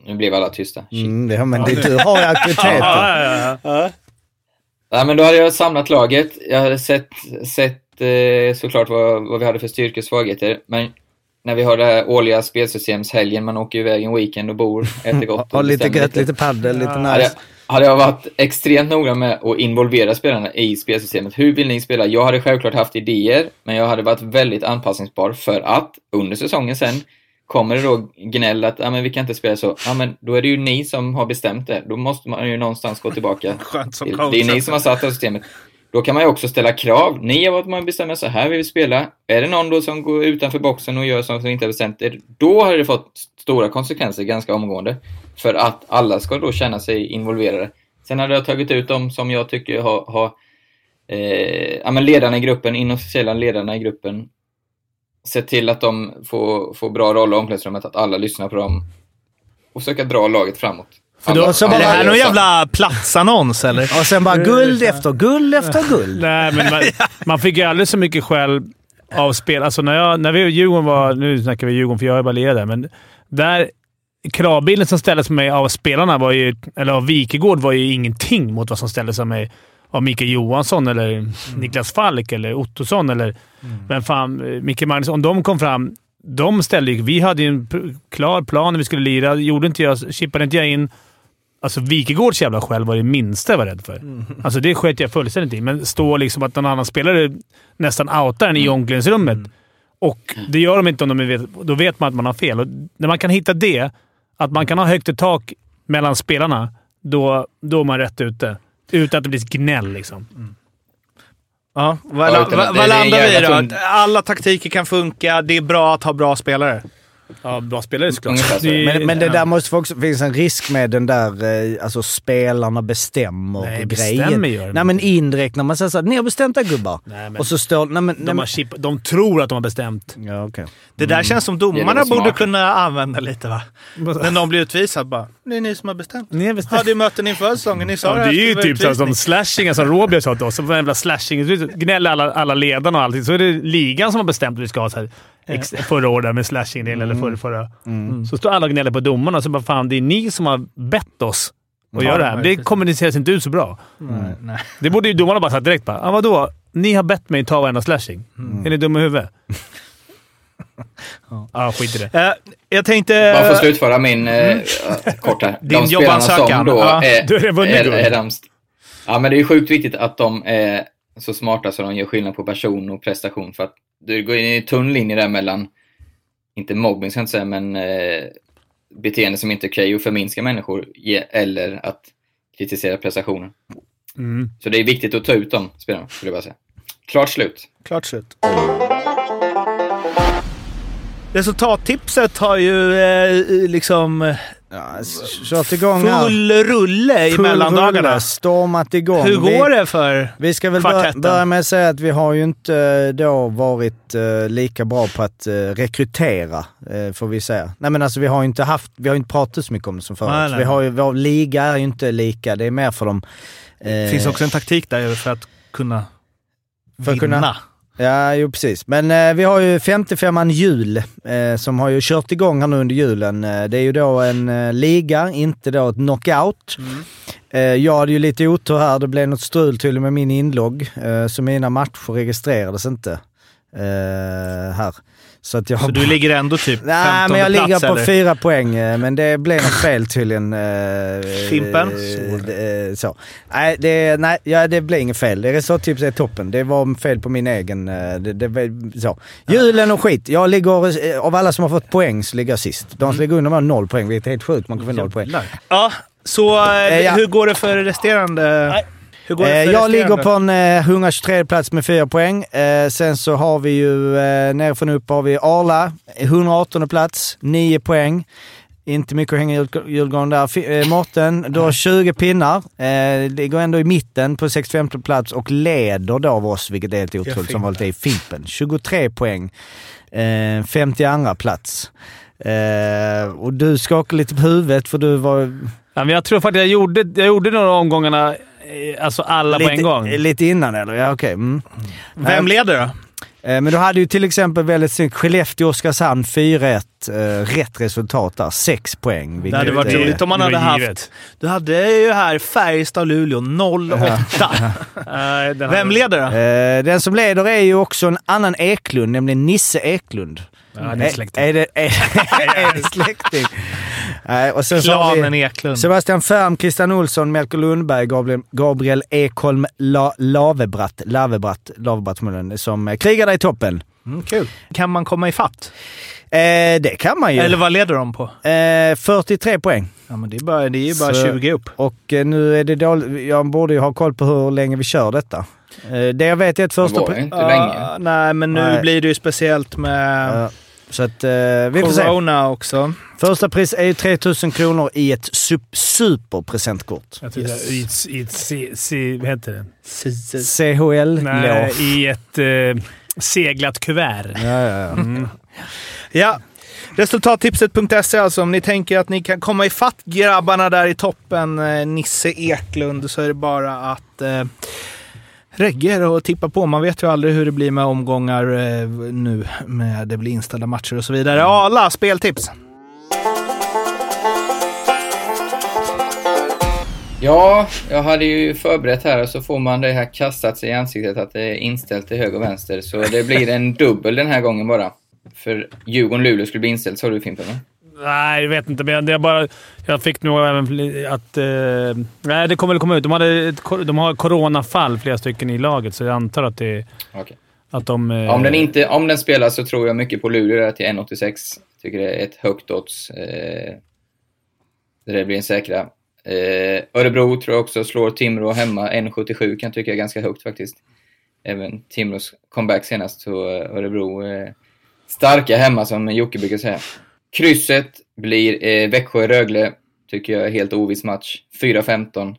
Nu blev alla tysta. Shit. Mm, det, men det, du har ju auktoriteter. <laughs> Ja, ja, ja. Nej, men då hade jag samlat laget. Jag hade sett, sett eh, såklart vad, vad vi hade för styrkor och svagheter. Men när vi har det här årliga spelsystemshelgen, man åker iväg en weekend och bor, äter gott. <laughs> Och lite gött, lite paddel, lite Hade jag, nice. hade jag varit extremt noga med att involvera spelarna i spelsystemet. Hur vill ni spela? Jag hade självklart haft idéer, men jag hade varit väldigt anpassningsbar för att under säsongen sen kommer det då gnäll att ah, men vi kan inte spela så. Ja, men då är det ju ni som har bestämt det. Då måste man ju någonstans gå tillbaka. <laughs> Skönt som coach. det är ni som har satt det här systemet. Då kan man ju också ställa krav. Ni har varit med och bestämt så här vill vi spela. Är det någon då som går utanför boxen och gör sånt som inte är bestämt eh, då har det fått stora konsekvenser ganska omgående. För att alla ska då känna sig involverade. Sen hade jag tagit ut dem som jag tycker har, har eh, ja, men ledarna i gruppen, inofficiella ledarna i gruppen. Sett till att de får, får bra roll i omklädningsrummet, att alla lyssnar på dem och försöka dra laget framåt. För då så bara- Är det här någon jävla platsannons eller? Och sen bara <laughs> guld efter guld efter guld. <laughs> Nej, men man, <laughs> man fick ju alldeles så mycket skäll av spel. Alltså när, jag, när vi Djurgården var... Nu snackar vi Djurgården för jag är bara lirare, men där... Kravbilden som ställdes på mig av spelarna, var ju, eller av Wikegård, var ju ingenting mot vad som ställdes av mig av Mikael Johansson eller Niklas Falk eller Ottosson eller vem fan, eh, Micke Magnusson. Om de kom fram, de ställde ju... Vi hade ju en klar plan när vi skulle lira. Gjorde inte jag, chippade inte jag in Alltså Wikegårds jävla skäll var det minsta jag var rädd för. Alltså det sket jag fullständigt i. Men stå liksom att någon annan spelare nästan outar en i omklädningsrummet. Och det gör de inte om de vet. Då vet man att man har fel. Och när man kan hitta det, att man kan ha högt i tak mellan spelarna, då, då är man rätt ute. Utan att det blir gnäll liksom. Ja, vad, Ja, vad, landar vi i då? Alla taktiker kan funka. Det är bra att ha bra spelare. Ja, bra spelare såklart. Det- Men, men det ja. där måste också finnas en risk med den där, eh, alltså spelarna bestämmer Nej, grejen. bestämmer gör de Nej men indirekt när man säger såhär, ni har bestämt det gubbar. Nej, men Och så står nej men, nej, de, men har chip, de tror att de har bestämt. Ja okej. Det där känns som domarna borde kunna använda lite va? När någon blir utvisad bara. Det är ni som har bestämt. Ni har bestämt. Hade ju möten inför säsongen. Ni sa Ja, det här är ju typ så som slashingen som Robert sa till oss. Som jävla slashing. Gnäller alla, alla ledarna och allting. Så är det ligan som har bestämt att vi ska ha så här, ex, förra året med slashing eller förra, förra. Så står alla och gnäller på domarna och så bara fan, det är ni som har bett oss att göra det här. Det kommuniceras inte ut så bra. Nej. Det borde ju domarna bara sagt direkt. Bara, ah, vadå? Ni har bett mig ta varenda slashing. Är ni dumma i huvudet? <laughs> Ja, skit i det. Eh, jag tänkte... Bara för att slutföra min, eh, kort här. Din de spelarna som då Ja, är, du är, är de, Ja, men det är sjukt viktigt att de är så smarta så de gör skillnad på person och prestation. För att det går in i en tunn linje där mellan, inte mobbing ska jag inte säga, men eh, beteende som inte är okej och förminska människor ge, eller att kritisera prestationen. Mm. Så det är viktigt att ta ut de spelarna, skulle jag bara säga. Klart slut. Klart slut. Resultattipset har ju eh, liksom eh, Ja, s- kört igång här. full rulle i Full mellandagarna. rulle, stormat igång. Hur går vi, det för... Vi ska väl kvartetten? börja, med att säga att vi har ju inte eh, då varit eh, lika bra på att eh, rekrytera, eh, får vi säga. Nej men alltså vi har ju inte haft, vi har inte pratat så mycket om det som förut. Nej, nej. Vi har ju, vår liga är ju inte lika, det är mer för dem. eh, Det finns också en taktik där för att kunna För vinna. kunna- Ja, jo precis. Men eh, vi har ju 55an jul eh, som har ju kört igång här nu under julen. Eh, det är ju då en eh, liga, inte då ett knockout. Eh, jag hade ju lite otur här. Det blev något strul tydligen med min inlogg. Så mina matcher registrerades inte här. Så att jag Så du ligger ändå typ Nej, men jag plats, ligger på eller? fyra poäng, eh, men det blev något fel tydligen. eh, Fimpen? eh, Så. Nej, det, nej ja, det blev inget fel. Det resultattipset är toppen. Det var fel på min egen... Det, det, så. Julen och skit. Jag ligger, av alla som har fått poäng så ligger jag sist. De Mm. som ligger under mig har noll poäng, vilket är helt sjukt. Man kan få noll poäng. Ja, så ja. hur går det för resterande... Hur går det Eh, för jag ligger på en eh, 123 plats med fyra poäng. Eh, sen så har vi ju eh, nerifrån upp har vi Arla, 118 plats, 9 poäng. Inte mycket att hänga julgranen där. Eh, Mårten, du har 20 pinnar. Eh, ligger ändå i mitten på 65 plats och leder då av oss, vilket är helt otroligt, som är i Fimpen. 23 poäng. Eh, 52 plats. Eh, och du skakar lite på huvudet för du var... Jag tror faktiskt jag gjorde, jag gjorde några omgångarna, eh, alltså alla på en gång. Lite innan eller? Ja, okej. Mm. Vem leder då? Eh, Men du hade ju till exempel väldigt snyggt Skellefteå-Oskarshamn 4-1. Eh, rätt resultat där. 6 poäng. Det hade varit är- roligt om man hade haft... Du hade ju här Färjestad-Luleå 08. <laughs> Nej, den Vem leder då? Eh, Den som leder är ju också en annan Eklund, nämligen Nisse Eklund. Ja, det är släkting. Är, är, det, är, är det släkting? <laughs> Nej, och sen Klanen vi Eklund. Sebastian Färm, Christian Olsson, Melker Lundberg, Gabriel, Gabriel Ekholm La, Lavebratt, Lavebratt, Lavebratt som eh, krigar där i toppen. Mm, kul. Kan man komma ifatt? Eh, det kan man ju. Eller vad leder de på? Eh, 43 poäng. Ja, men det är, bara, det är ju bara Så- 20 upp. Och eh, nu är det dåligt. Jag borde ju ha koll på hur länge vi kör detta. Eh, Det jag vet är att Det första... var ju inte länge. nej, men nu Nej. blir det ju speciellt med... Ja. Så att eh, vi får se. Corona också. Första pris är ju 3000 kronor i ett sup- superpresentkort. Jag i ett, i ett C, C, vad heter det? CHL-lås. Nej, i ett eh, seglat kuvert. Ja, ja, ja. Mm. Ja. Resultattipset.se alltså. Om ni tänker att ni kan komma ifatt grabbarna där i toppen, eh, Nisse Eklund, så är det bara att eh, regga och tippa på. Man vet ju aldrig hur det blir med omgångar eh, nu. Med det blir inställda matcher och så vidare. Alla speltips! Ja, jag hade ju förberett här och så får man det här kastat sig i ansiktet att det är inställt till höger och vänster. Så det blir en dubbel den här gången bara. För Djurgården-Luleå skulle bli inställt, sa du Fimpen? Nej, jag vet inte. Men är bara, jag fick nog även att... Eh, nej, det kommer väl komma ut. De, hade ett, de har coronafall, flera stycken i laget, så jag antar att, det, Okej. att de... Eh, Om den, inte, om den spelar så tror jag mycket på Luleå till 1,86. Tycker det är ett högt odds. Eh, det blir en säkra. Eh, Örebro tror jag också slår Timrå hemma. 1,77 kan tycka är ganska högt faktiskt. Även Timrås comeback senast, så eh, Örebro eh, starka hemma som Jocke brukar säga. Krysset blir eh, Växjö-Rögle. Tycker jag är helt oviss match. 4-15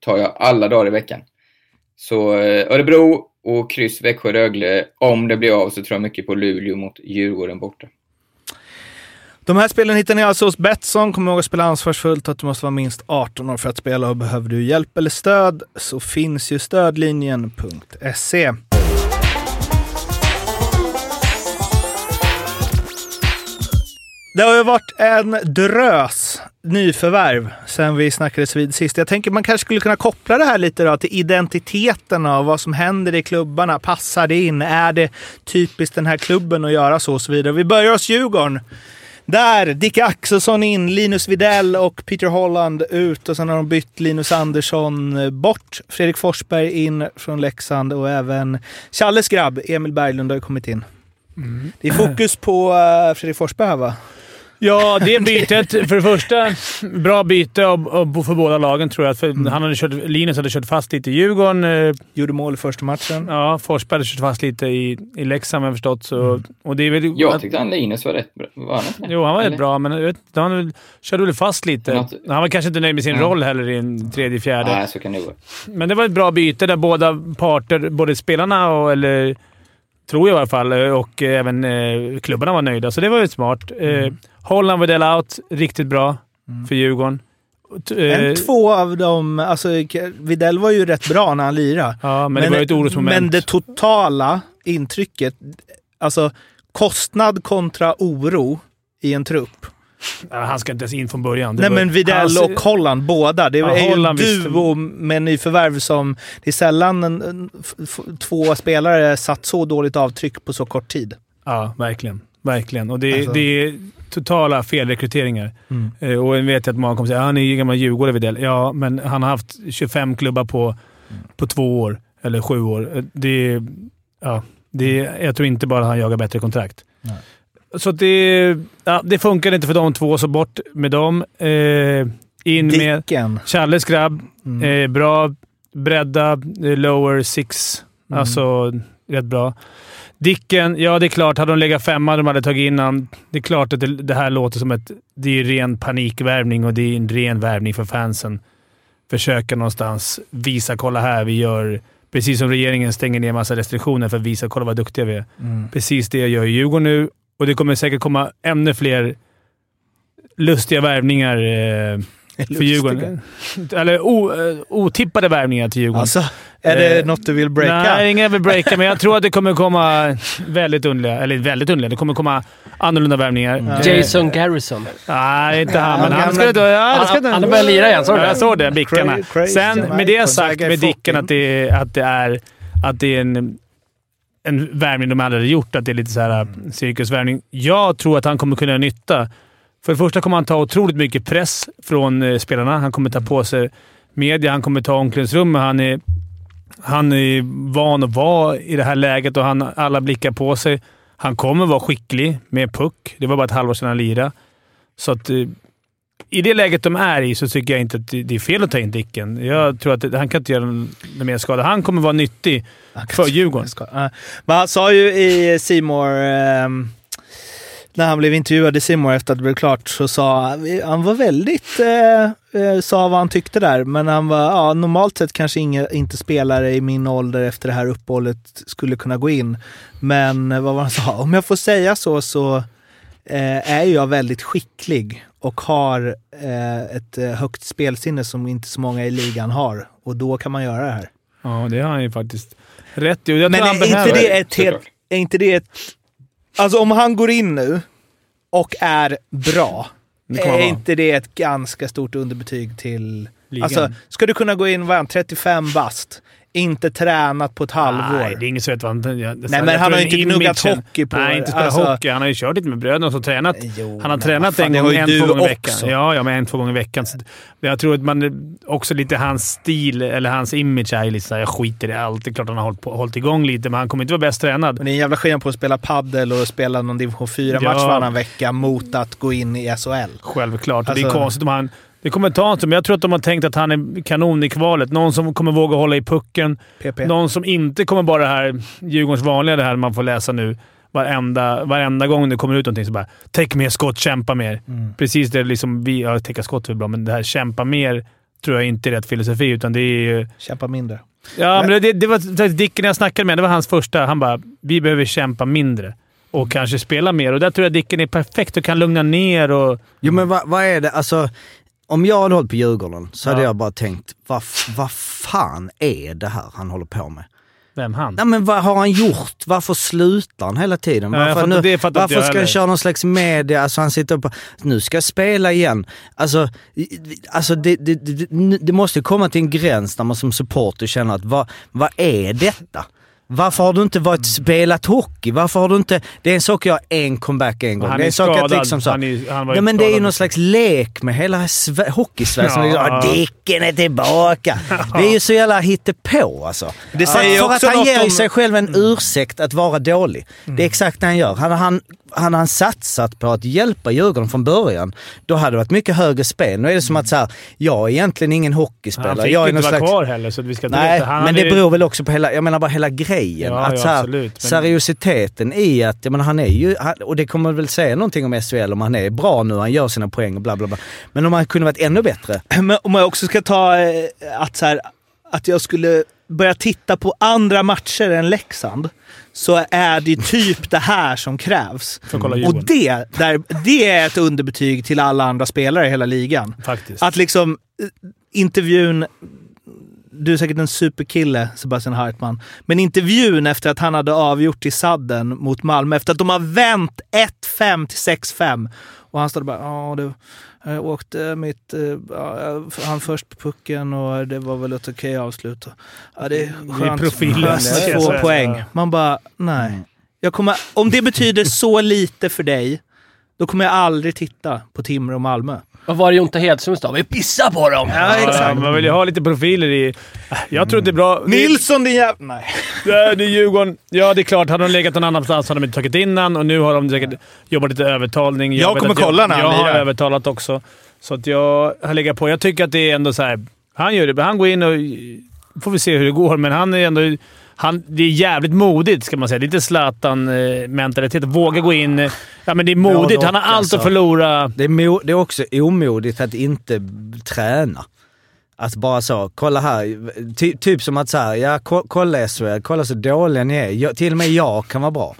tar jag alla dagar i veckan. Så eh, Örebro och kryss Växjö-Rögle. Om det blir av så tror jag mycket på Luleå mot Djurgården borta. De här spelen hittar ni alltså hos Betsson. Kom ihåg att spela ansvarsfullt och att du måste vara minst 18 år för att spela. Och behöver du hjälp eller stöd så finns ju stödlinjen.se. Det har ju varit en drös nyförvärv sen vi snackades vid sist. Jag tänker man kanske skulle kunna koppla det här lite då till identiteterna och vad som händer i klubbarna. Passar det in? Är det typiskt den här klubben att göra så och så vidare? Vi börjar hos Djurgården. Där, Dick Axelsson in, Linus Videll och Peter Holland ut och sen har de bytt Linus Andersson bort. Fredrik Forsberg in från Leksand och även Challes grabb Emil Berglund har kommit in. Det är fokus på eh, Fredrik Forsberg här va? Ja, det bytet. För det första, bra byte och, och för båda lagen tror jag. För Mm. han hade kört, Linus hade kört fast lite i Djurgården. eh, Gjorde mål i första matchen. Ja, Forsberg hade kört fast lite i, i Leksand har jag förstått. Så, och det är väl, Jag tyckte han Linus var rätt bra. Var han inte? Jo, han var Eller? rätt bra, men vet, han körde väl fast lite. Något- Han var kanske inte nöjd med sin Mm. roll heller i en tredje, fjärde. Nej, så kan det vara. Men det var ett bra byte där båda parter, både spelarna och, eller tror jag i alla fall, och även eh, klubbarna var nöjda. Så det var ju smart. Mm. Eh, Holland Widell out. Riktigt bra för Djurgården. T- eh, En, två av dem... Alltså, Videll var ju rätt bra när han lirade. Ja, men, det var ju ett orosmoment. Men det totala intrycket, alltså kostnad kontra oro i en trupp. Ja, han ska inte ens in från början. Det Nej var- men Videll hans- och Holland, båda. Det Ja, är ju en Holland duo med nyförvärv som... Det är sällan en, två spelare satt så dåligt avtryck på så kort tid. Ja, verkligen. Verkligen. Och det, Alltså- det är totala felrekryteringar. Mm. Eh, och jag vet att många kommer säga han är ju gammal djurgårdare Widell. Ja, men han har haft 25 klubbar på, på två år. Eller sju år. Eh, Det, ja, det, jag tror inte bara han jagar bättre kontrakt. Så det, ja, det funkar inte för de två, så bort med dem. Eh, in med Dicken. Challes grabb. Mm. Eh, bra bredda, eh, lower six. Mm. Alltså rätt bra. Dicken, ja det är klart. Hade de legat femma de hade tagit in han. Det är klart att det, det här låter som ett... Det är ren panikvärvning och det är en ren värvning för fansen. Försöka någonstans visa, kolla här, vi gör... Precis som regeringen stänger ner massa restriktioner för att visa, kolla vad duktiga vi är. Mm. Precis det gör Djurgården nu och det kommer säkert komma ännu fler lustiga värvningar eh, <laughs> för Djurgården. Eller o, eh, otippade värvningar till Djurgården. Alltså, är det Eh, något du vill breaka? Nej, ingen vill breaka, men jag tror att det kommer komma väldigt underliga, eller väldigt underliga, det kommer komma annorlunda värvningar. Eh, Jason Garrison. Nej, inte han, men han inte... Ja, det ska Han, inte han har börjat lira igen, såg du Ja, jag det? såg det. Bickarna. Sen med det sagt med Dicken att det, är- att det är, att det är en, en värvning de aldrig hade gjort. Att det är lite så här Mm. cirkusvärvning. Jag tror att han kommer kunna göra nytta. För det första kommer han ta otroligt mycket press från eh, spelarna. Han kommer ta på sig media, han kommer ta omklädningsrummet. Han är, han är van att vara i det här läget och han alla blickar på sig. Han kommer vara skicklig med puck. Det var bara ett halvår sedan han lirade. Så att, eh, i det läget de är i så tycker jag inte att det är fel att ta in Dicken. Jag tror att det, han kan inte göra någon mer skada. Han kommer vara nyttig för Djurgården. Men han sa ju i Simor när han blev intervjuad i Simor efter att det blev klart så sa han, var väldigt, eh, eh, sa vad han tyckte där, men han var, ja normalt sett kanske inga, inte spelare i min ålder efter det här uppehållet skulle kunna gå in. Men eh, vad var han sa? Om jag får säga så så eh, är jag väldigt skicklig och har eh, ett eh, högt spelsinne som inte så många i ligan har. Och då kan man göra det här. Ja, det har han ju faktiskt rätt i. Men är inte, det ett helt, är inte det ett... Alltså om han går in nu och är bra, är inte det ett ganska stort underbetyg till... Ligan. Alltså, ska du kunna gå in, vad är han, 35 bast, inte tränat på ett halvår? Nej, det är han... Jag, Nej, men han har ju inte gnuggat hockey på- Nej, inte spelat alltså- hockey. Han har ju kört lite med bröderna och tränat. Jo, han har tränat fan, en gång, en, två gånger i veckan. Ja, ja, men en, två gånger i veckan. Så jag tror att man också lite hans stil, eller hans image är lite såhär, jag skiter i allt. Det är klart han har hållit, på, hållit igång lite, men han kommer inte vara bäst tränad. Men det är en jävla skillnad på att spela paddel och spela någon division 4-match Ja. varannan vecka mot att gå in i SHL. Självklart. Och det är Alltså- konstigt om han... Det kommer ta en stund, men jag tror att de har tänkt att han är kanon i kvalet. Någon som kommer våga hålla i pucken. PP. Någon som inte kommer bara det här Djurgårdens vanliga, det här man får läsa nu. Varenda, varenda gång det kommer ut någonting så bara “Täck mer skott, kämpa mer”. Mm. Precis det liksom vi... Ja, täcka skott är bra, men det här “kämpa mer” tror jag inte är rätt filosofi, utan det är ju... Kämpa mindre. Ja, men det, det var Dicken jag snackade med. Det var hans första. Han bara “Vi behöver kämpa mindre” och kanske spela mer. Och där tror jag Dicken är perfekt och kan lugna ner och... Jo men vad, vad är det, alltså om jag hade hållit på Djurgården så hade Ja. jag bara tänkt, vad, vad fan är det här han håller på med? Vem han? Nej men vad har han gjort? Varför slutar han hela tiden? Ja, Varför, fattar- nu, det fattar inte varför ska han köra någon slags media? Alltså han sitter på, nu ska jag spela igen. Alltså, alltså det, det, det, det måste komma till en gräns där man som supporter känner att vad, vad är detta? Varför har du inte varit spelat hockey? Varför har du inte... Det är en sak att göra en comeback en gång. Han det är en sak att liksom så, Han är- han var ja, men det är ju någon slags lek med hela Sve- hockeysverige. som Ja. Ja. Dicken är tillbaka. <laughs> Det är ju så jävla hittepå alltså. Det säger för också att han ger om- sig själv en ursäkt att vara dålig. Det är exakt det han gör. Hade han, hade han satsat på att hjälpa Djurgården från början, då hade det varit mycket högre spel. Nu är det som att så här, jag är egentligen ingen hockeyspelare. Han fick jag är inte vara slags... kvar heller, så att vi ska Nej. Han men det ju- beror väl också på hela, jag menar bara hela grejen. Ja, att ja, så här, absolut, Seriositeten i att, jag menar han är ju, och det kommer väl säga någonting om SHL om han är bra nu, han gör sina poäng och bla bla bla. Men om han kunde varit ännu bättre. <clears throat> Men om jag också ska ta eh, att, så här, att jag skulle börja titta på andra matcher än Leksand så är det <laughs> typ det här som krävs. Och det, där, det är ett underbetyg till alla andra spelare i hela ligan. Faktiskt. Att liksom eh, intervjun... Du är säkert en superkille, Sebastian Hartman. Men intervjun efter att han hade avgjort i sadden mot Malmö, efter att de har vänt 1-5 till 6-5. Och han stod bara ja, det, jag åkte mitt... eh, Ja, han först på pucken och det var väl ett okej avslut. Ja, det är skönt, profilen, skönt det ska med jag två säga. poäng. Man bara, nej. Jag kommer, om det betyder så lite för dig, då kommer jag aldrig titta på Timrå och Malmö. Vad var det Jonte Hedström sa? Vi pissar på dem! Ja, Ja, man vill ju ha lite profiler i... Jag tror att det är bra. Nilsson din jävla... Nej. Det är, det är Djurgården. Ja, det är klart. Hade de legat någon annanstans hade de inte tagit in han och nu har de säkert jobbat lite övertalning. Jag vet kommer att kolla när han Jag har lirar. övertalat också. Så att jag har legat på. Jag tycker att det är ändå så här. Han gör det. Han går in och... Får vi se hur det går, men han är ändå... Han, det är jävligt modigt, ska man säga. Lite Zlatan-mentalitet. Våga gå in. Ja, men det är modigt. Han har allt alltså. att förlora. Det är, mo- det är också omodigt att inte träna. Att bara så, kolla här. Ty, typ som att så här, ja ko- kolla SHL, kolla så dåliga ni är. Jag, till och med jag kan vara bra.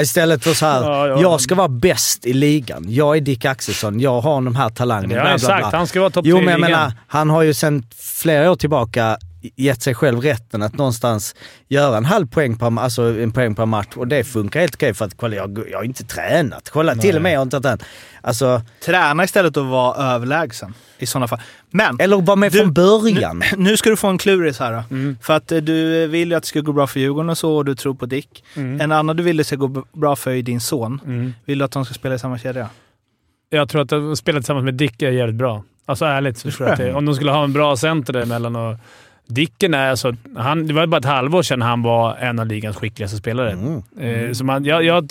Istället för så här, Ja, ja. jag ska vara bäst i ligan. Jag är Dick Axelsson, jag har de här talangerna. Det har han ska vara topp Jo men jag menar, han har ju sedan flera år tillbaka gett sig själv rätten att någonstans göra en halv poäng per, alltså en poäng per match och det funkar helt okej för att kolla, jag, jag har inte tränat. Kolla, till och med jag har inte tränat. Alltså, Träna istället att vara överlägsen i sådana fall. Men eller vara med Du- från början. nu ska du få en kluris här. Då. Mm. För att eh, du vill ju att det ska gå bra för Djurgården och så och du tror på Dick. En annan du vill det ska gå bra för är din son. Mm. Vill du att de ska spela i samma kedja? Jag tror att att spela tillsammans med Dick är jävligt bra. Alltså ärligt så tror jag att det, <laughs> om de skulle ha en bra center däremellan och... Dicken är alltså... Han, det var bara ett halvår sedan han var en av ligans skickligaste spelare. Mm. Eh, så man, jag, jag,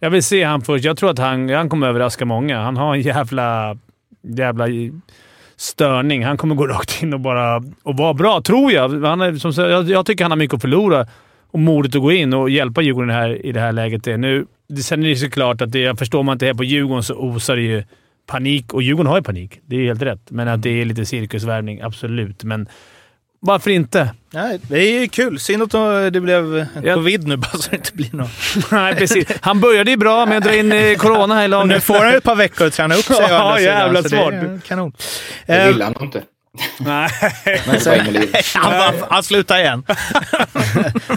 jag vill se han först. Jag tror att han, han kommer överraska många. Han har en jävla... jävla störning. Han kommer gå rakt in och bara och vara bra, tror jag. Han är, som, jag. Jag tycker han har mycket att förlora och modet att gå in och hjälpa Djurgården här, i det här läget. Är. Nu det, sen är det såklart att det, jag förstår man inte är på Djurgården så osar det ju panik. Och Djurgården har ju panik. Det är helt rätt. Men att det är lite cirkusvärvning, absolut. Men varför inte? Nej, det är ju kul. Synd att det blev Ja. covid nu <laughs> bara så det inte blir något. <laughs> Nej, precis. Han började ju bra med att dra in eh, corona här i Och nu laget. får han ju ett par veckor att träna upp sig. Ja, jävla smart. Kanon. Det Eh, vill han nog inte. Nej. <laughs> Men han, han slutar igen.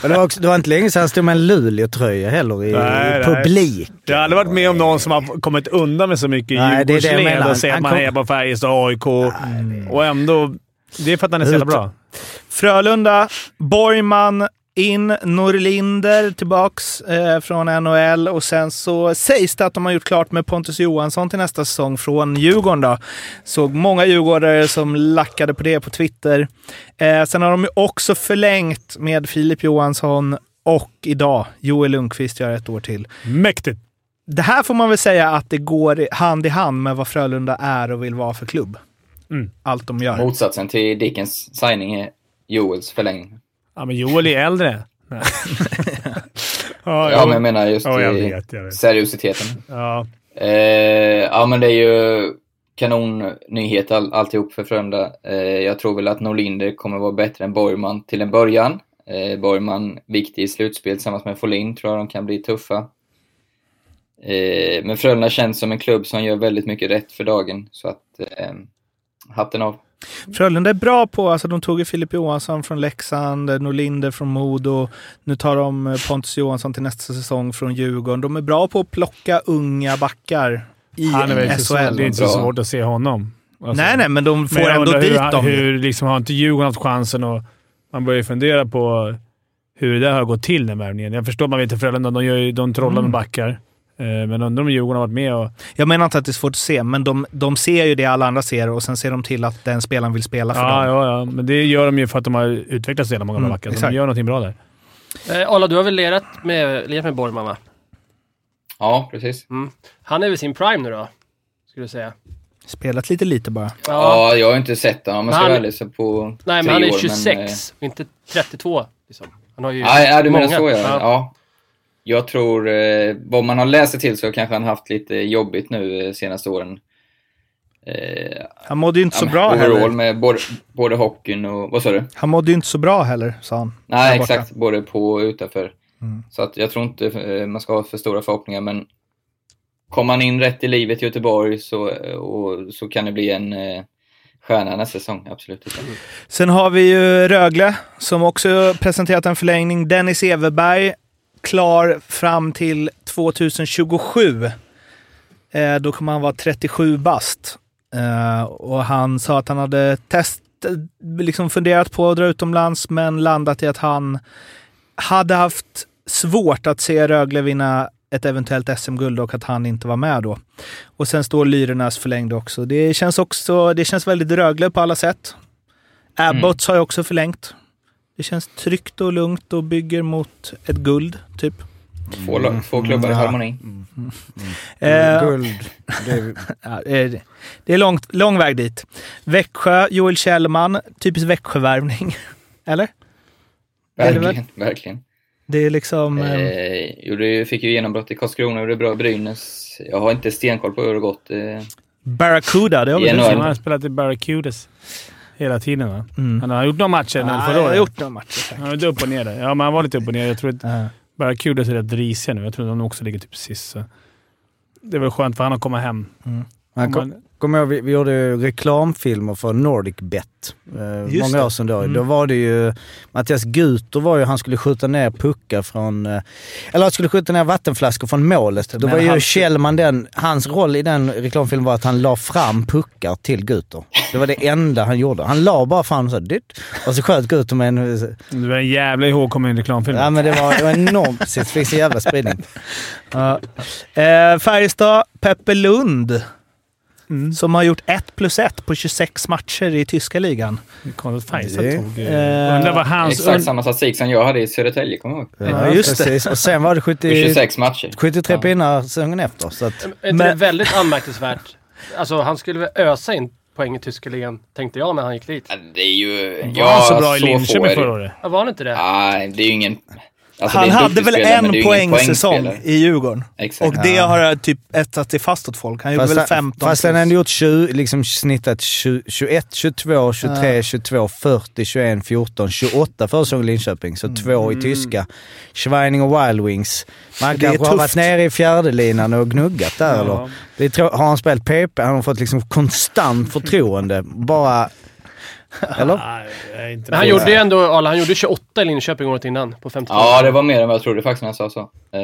Och det, var också, det var inte länge sedan han stod med en Luleå-tröja heller i Nej, nej. publik. Jag har aldrig varit med om någon som har kommit undan med så mycket Nej, det är det jag Djurgårdsled och säger att Han man kom- är på Färjestad, AIK och ändå... Det är för att han är så jävla bra. Frölunda, Borgman in, Norlinder tillbaks eh, från NHL och sen så sägs det att de har gjort klart med Pontus Johansson till nästa säsong från Djurgården. Då. Såg många djurgårdare som lackade på det på Twitter. Eh, sen har de ju också förlängt med Filip Johansson och idag Joel Lundqvist gör ett år till. Mäktigt! Det här får man väl säga att det går hand i hand med vad Frölunda är och vill vara för klubb. Mm. Allt de gör. Motsatsen till Dickens signing är Joels förlängning. Ja, men Joel är äldre. <laughs> Ja, Ja, men jag menar just Ja, jag vet, jag vet. seriositeten. Ja. Eh, ja, men det är ju kanonnyhet all, alltihop för Frölunda. Eh, jag tror väl att Norlinder kommer vara bättre än Borgman till en början. Eh, Borgman viktig i slutspel tillsammans med Folin tror jag de kan bli tuffa. Eh, men Frölunda känns som en klubb som gör väldigt mycket rätt för dagen. Så att eh, hatten av. Frölunda är bra på, alltså de tog ju Filip Johansson från Leksand, eh, Norlinder från Modo. Nu tar de eh, Pontus Johansson till nästa säsong från Djurgården. De är bra på att plocka unga backar i Han är väl inte så, SHL. det är inte så svårt att se honom. Alltså. nej, nej, men de Men får jag ändå undrar dit hur, dem. Hur liksom, har inte Djurgården haft chansen och man börjar ju fundera på hur det där har gått till, den värvningen. Jag förstår man vet att Frölunda de, gör ju- de trollar med backar. Eh, Men undrar om Djurgården har varit med och... Jag menar inte att det är svårt att se, men de, de ser ju det alla andra ser och sen ser de till att den spelaren vill spela för Ja, dem. ja, ja. Men det gör de ju för att de har utvecklats så jävla många Mm, backar. De gör någonting bra där. Eh, Arla, du har väl lirat med, lirat med Borgman va? Ja, precis. Mm. Han är väl sin prime nu då? Skulle du säga. Spelat lite lite bara. Ja, jag har inte sett honom om jag ska Han- vara ärlig. Så på Nej, men han är år, 26, Men, eh, inte 32. Liksom. Han har ju Ja, ja, du menar många. så ja. ja. Jag tror, eh, vad man har läst sig till så kanske han haft lite jobbigt nu eh, senaste åren. Eh, Han mådde ju inte så ja, bra heller. med både, både hockeyn och, vad sa du? Han mådde ju inte så bra heller, sa han. Nej, exakt. Både på och utanför. Mm. Så att jag tror inte eh, man ska ha för stora förhoppningar, men kommer han in rätt i livet i Göteborg så, eh, och, så kan det bli en eh, stjärna nästa säsong, absolut. Sen har vi ju Rögle som också presenterat en förlängning. Dennis Everberg klar fram till 2027. Eh, då kommer han vara 37 bast. Eh, och han sa att han hade test, liksom funderat på att dra utomlands men landat i att han hade haft svårt att se Rögle vinna ett eventuellt SM-guld och att han inte var med då. Och sen står Lyrornas förlängd också. Det känns också, det känns väldigt Rögle på alla sätt. Abbots har ju också förlängt. Det känns tryggt och lugnt och bygger mot ett guld, typ. Två, lag- två klubbar i Ja. harmoni. Eh, Guld. Det är, <laughs> Ja, det är- det är långt, lång väg dit. Växjö, Joel Kjellman. Typisk Växjövärvning. <laughs> Eller? är det väl? Verkligen, verkligen. Det är liksom... Eh, Eh, gjorde, fick ju genombrott i Karlskrona, gjorde bra i Brynäs. Jag har inte stenkoll på hur det gått. Eh, Barracuda, det har väl I du NHL. Han sett? har spelat i Barracudas hela tiden va? Mm. Han har gjort några matcher Ja, förra jag har året. gjort några matcher. säkert. Han var lite upp och ner där. Ja, men han var lite upp och ner. Jag tror att Ja. Barracudas är rätt risiga nu. Jag tror att de också ligger typ sist. Så. Det väl skönt för han att komma hem. man Om kom, man- kommer ihåg, vi, vi gjorde reklamfilmer för Nordic Bet. Eh, Just många år sedan då. Mm. Då var det ju... Mattias Guter var ju, han skulle skjuta ner puckar från... eh, Eller han skulle skjuta ner vattenflaskor från målet. Då Men var ju han- Kjellman den... Hans roll i den reklamfilmen var att han la fram puckar till Guter. Det var det enda han gjorde. Han la bara fram så dyrt. Och så sköt Guter med en... Det var en jävla ihågkommen reklamfilm. Ja men det var, det var enormt. Det fick så jävla spridning. <laughs> Ja. Eh, Färjestad, Peppe Lund. Mm. Som har gjort 1 plus 1 på 26 matcher i tyska ligan. Färjestad Det- tog... Eh, Eh, undrar vad hans... exakt samma statistik som jag hade i Södertälje, kommer jag ihåg. Ja, just det. Och sen var det På 70, 26 matcher. 73 Ja. pinnar säsongen efter. Så att, Är inte det Men- väldigt anmärkningsvärt? Alltså han skulle väl ösa in poäng i tyska ligan, tänkte jag när han gick dit. Ja, det är ju... var han så bra i Linköping förra året? Ja, var han inte det? Nej, det är ju ingen... Alltså, Han hade väl en poängsäsong i Djurgården. Exakt. Och det har typ etsat sig fast åt folk. Han gjorde väl 15 Fast han hade gjort 20, liksom snittat 20, 21, 22, 23, 22, 40, 21, 14, 28 för säsongen i Linköping. Så två i tyska. Schweining och Wild Wings. Man Mm. Kanske har varit nere i fjärdelinan och gnuggat där eller? Det är, har han spelat PP, han har fått liksom konstant förtroende. Bara... <laughs> Eller? Nej, jag Men han gjorde ju ändå, Arla, han gjorde 28 i Linköping året innan, på 50 Ja, det var mer än vad jag trodde faktiskt när jag sa så. Eh,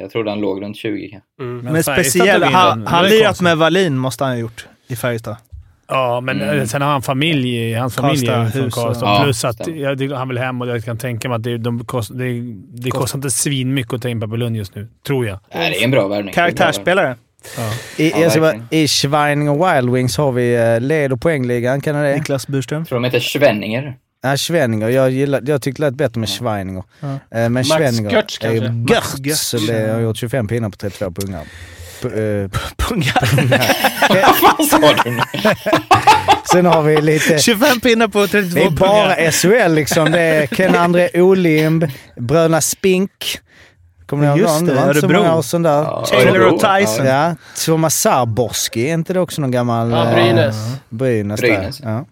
jag trodde han låg runt 20 kanske. Mm. Men Färjestad speciellt, han, han lirat med Wallin måste han ha gjort i Färjestad. Ja, men Mm. sen har han familj. Hans familj från Karlstad, Karlstad. Ja, Plus att stämmer. ja, det, han vill hem och jag kan tänka mig att det, de kost, det, det kostar inte svinmycket att ta in Peppa Lund just nu. Tror jag. Nej, det är en bra värvning. Det Karaktärsspelare. I, Ja, verkligen. I Schweining och Wild Wings har vi eh, leder poängligan, kan det? Niklas Burström. Tror de heter Schwenninger? Ja, Schwenninger. Jag, gillar, jag tyckte det lät bättre med Schweininger. Ja. Eh, Men Max Schwenninger Götz är ju Götz. Götz. Det har gjort 25 pinnar på 32 pungar. P- eh, <laughs> Pungar. <laughs> Vad sa du nu? <laughs> Sen har vi lite... 25 pinnar på 32 Det är pungar. bara SHL liksom. Det är Ken-André Olimb, bröderna Spink. Kommer ni ihåg Just dem? det, Det var inte så Örebro. många år sedan där. Ja, Taylor Örebro. och Tyson. Ja, Thomas Sarborski, är inte det också någon gammal... Ja, eh, Brynäs. Brynäs, Brynäs. där. Ja.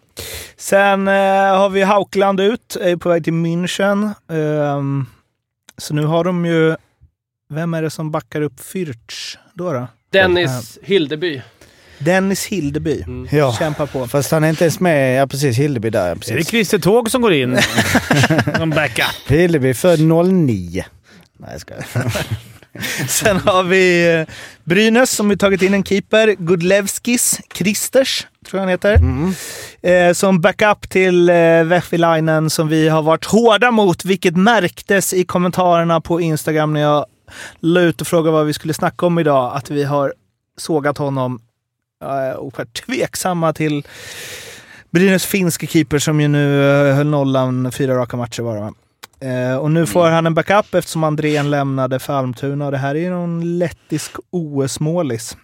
Sen eh, har vi Haukland ut, är på väg till München. Ehm, så nu har de ju... Vem är det som backar upp Fürth då? då? Dennis Hildeby. Dennis Hildeby. Mm. ja. Kämpar på. Fast han är inte ens med. Ja, precis. Hildeby där. Ja, Är det precis. Christer Tåg som går in? <laughs> som backup. Hildeby född 09. Nej, jag skojar. <laughs> Sen har vi eh, Brynäs som vi tagit in en keeper. Gudlevskis Kristers, tror jag han heter. Mm. Eh, som backup till eh, Vehvilainen som vi har varit hårda mot, vilket märktes i kommentarerna på Instagram när jag la ut och frågade vad vi skulle snacka om idag. Att vi har sågat honom eh, och varit tveksamma till Brynäs finske keeper som ju nu eh, höll nollan fyra raka matcher bara. Eh, och nu får han en backup eftersom Andrén lämnade för Almtuna och det här är ju någon lettisk OS-målis.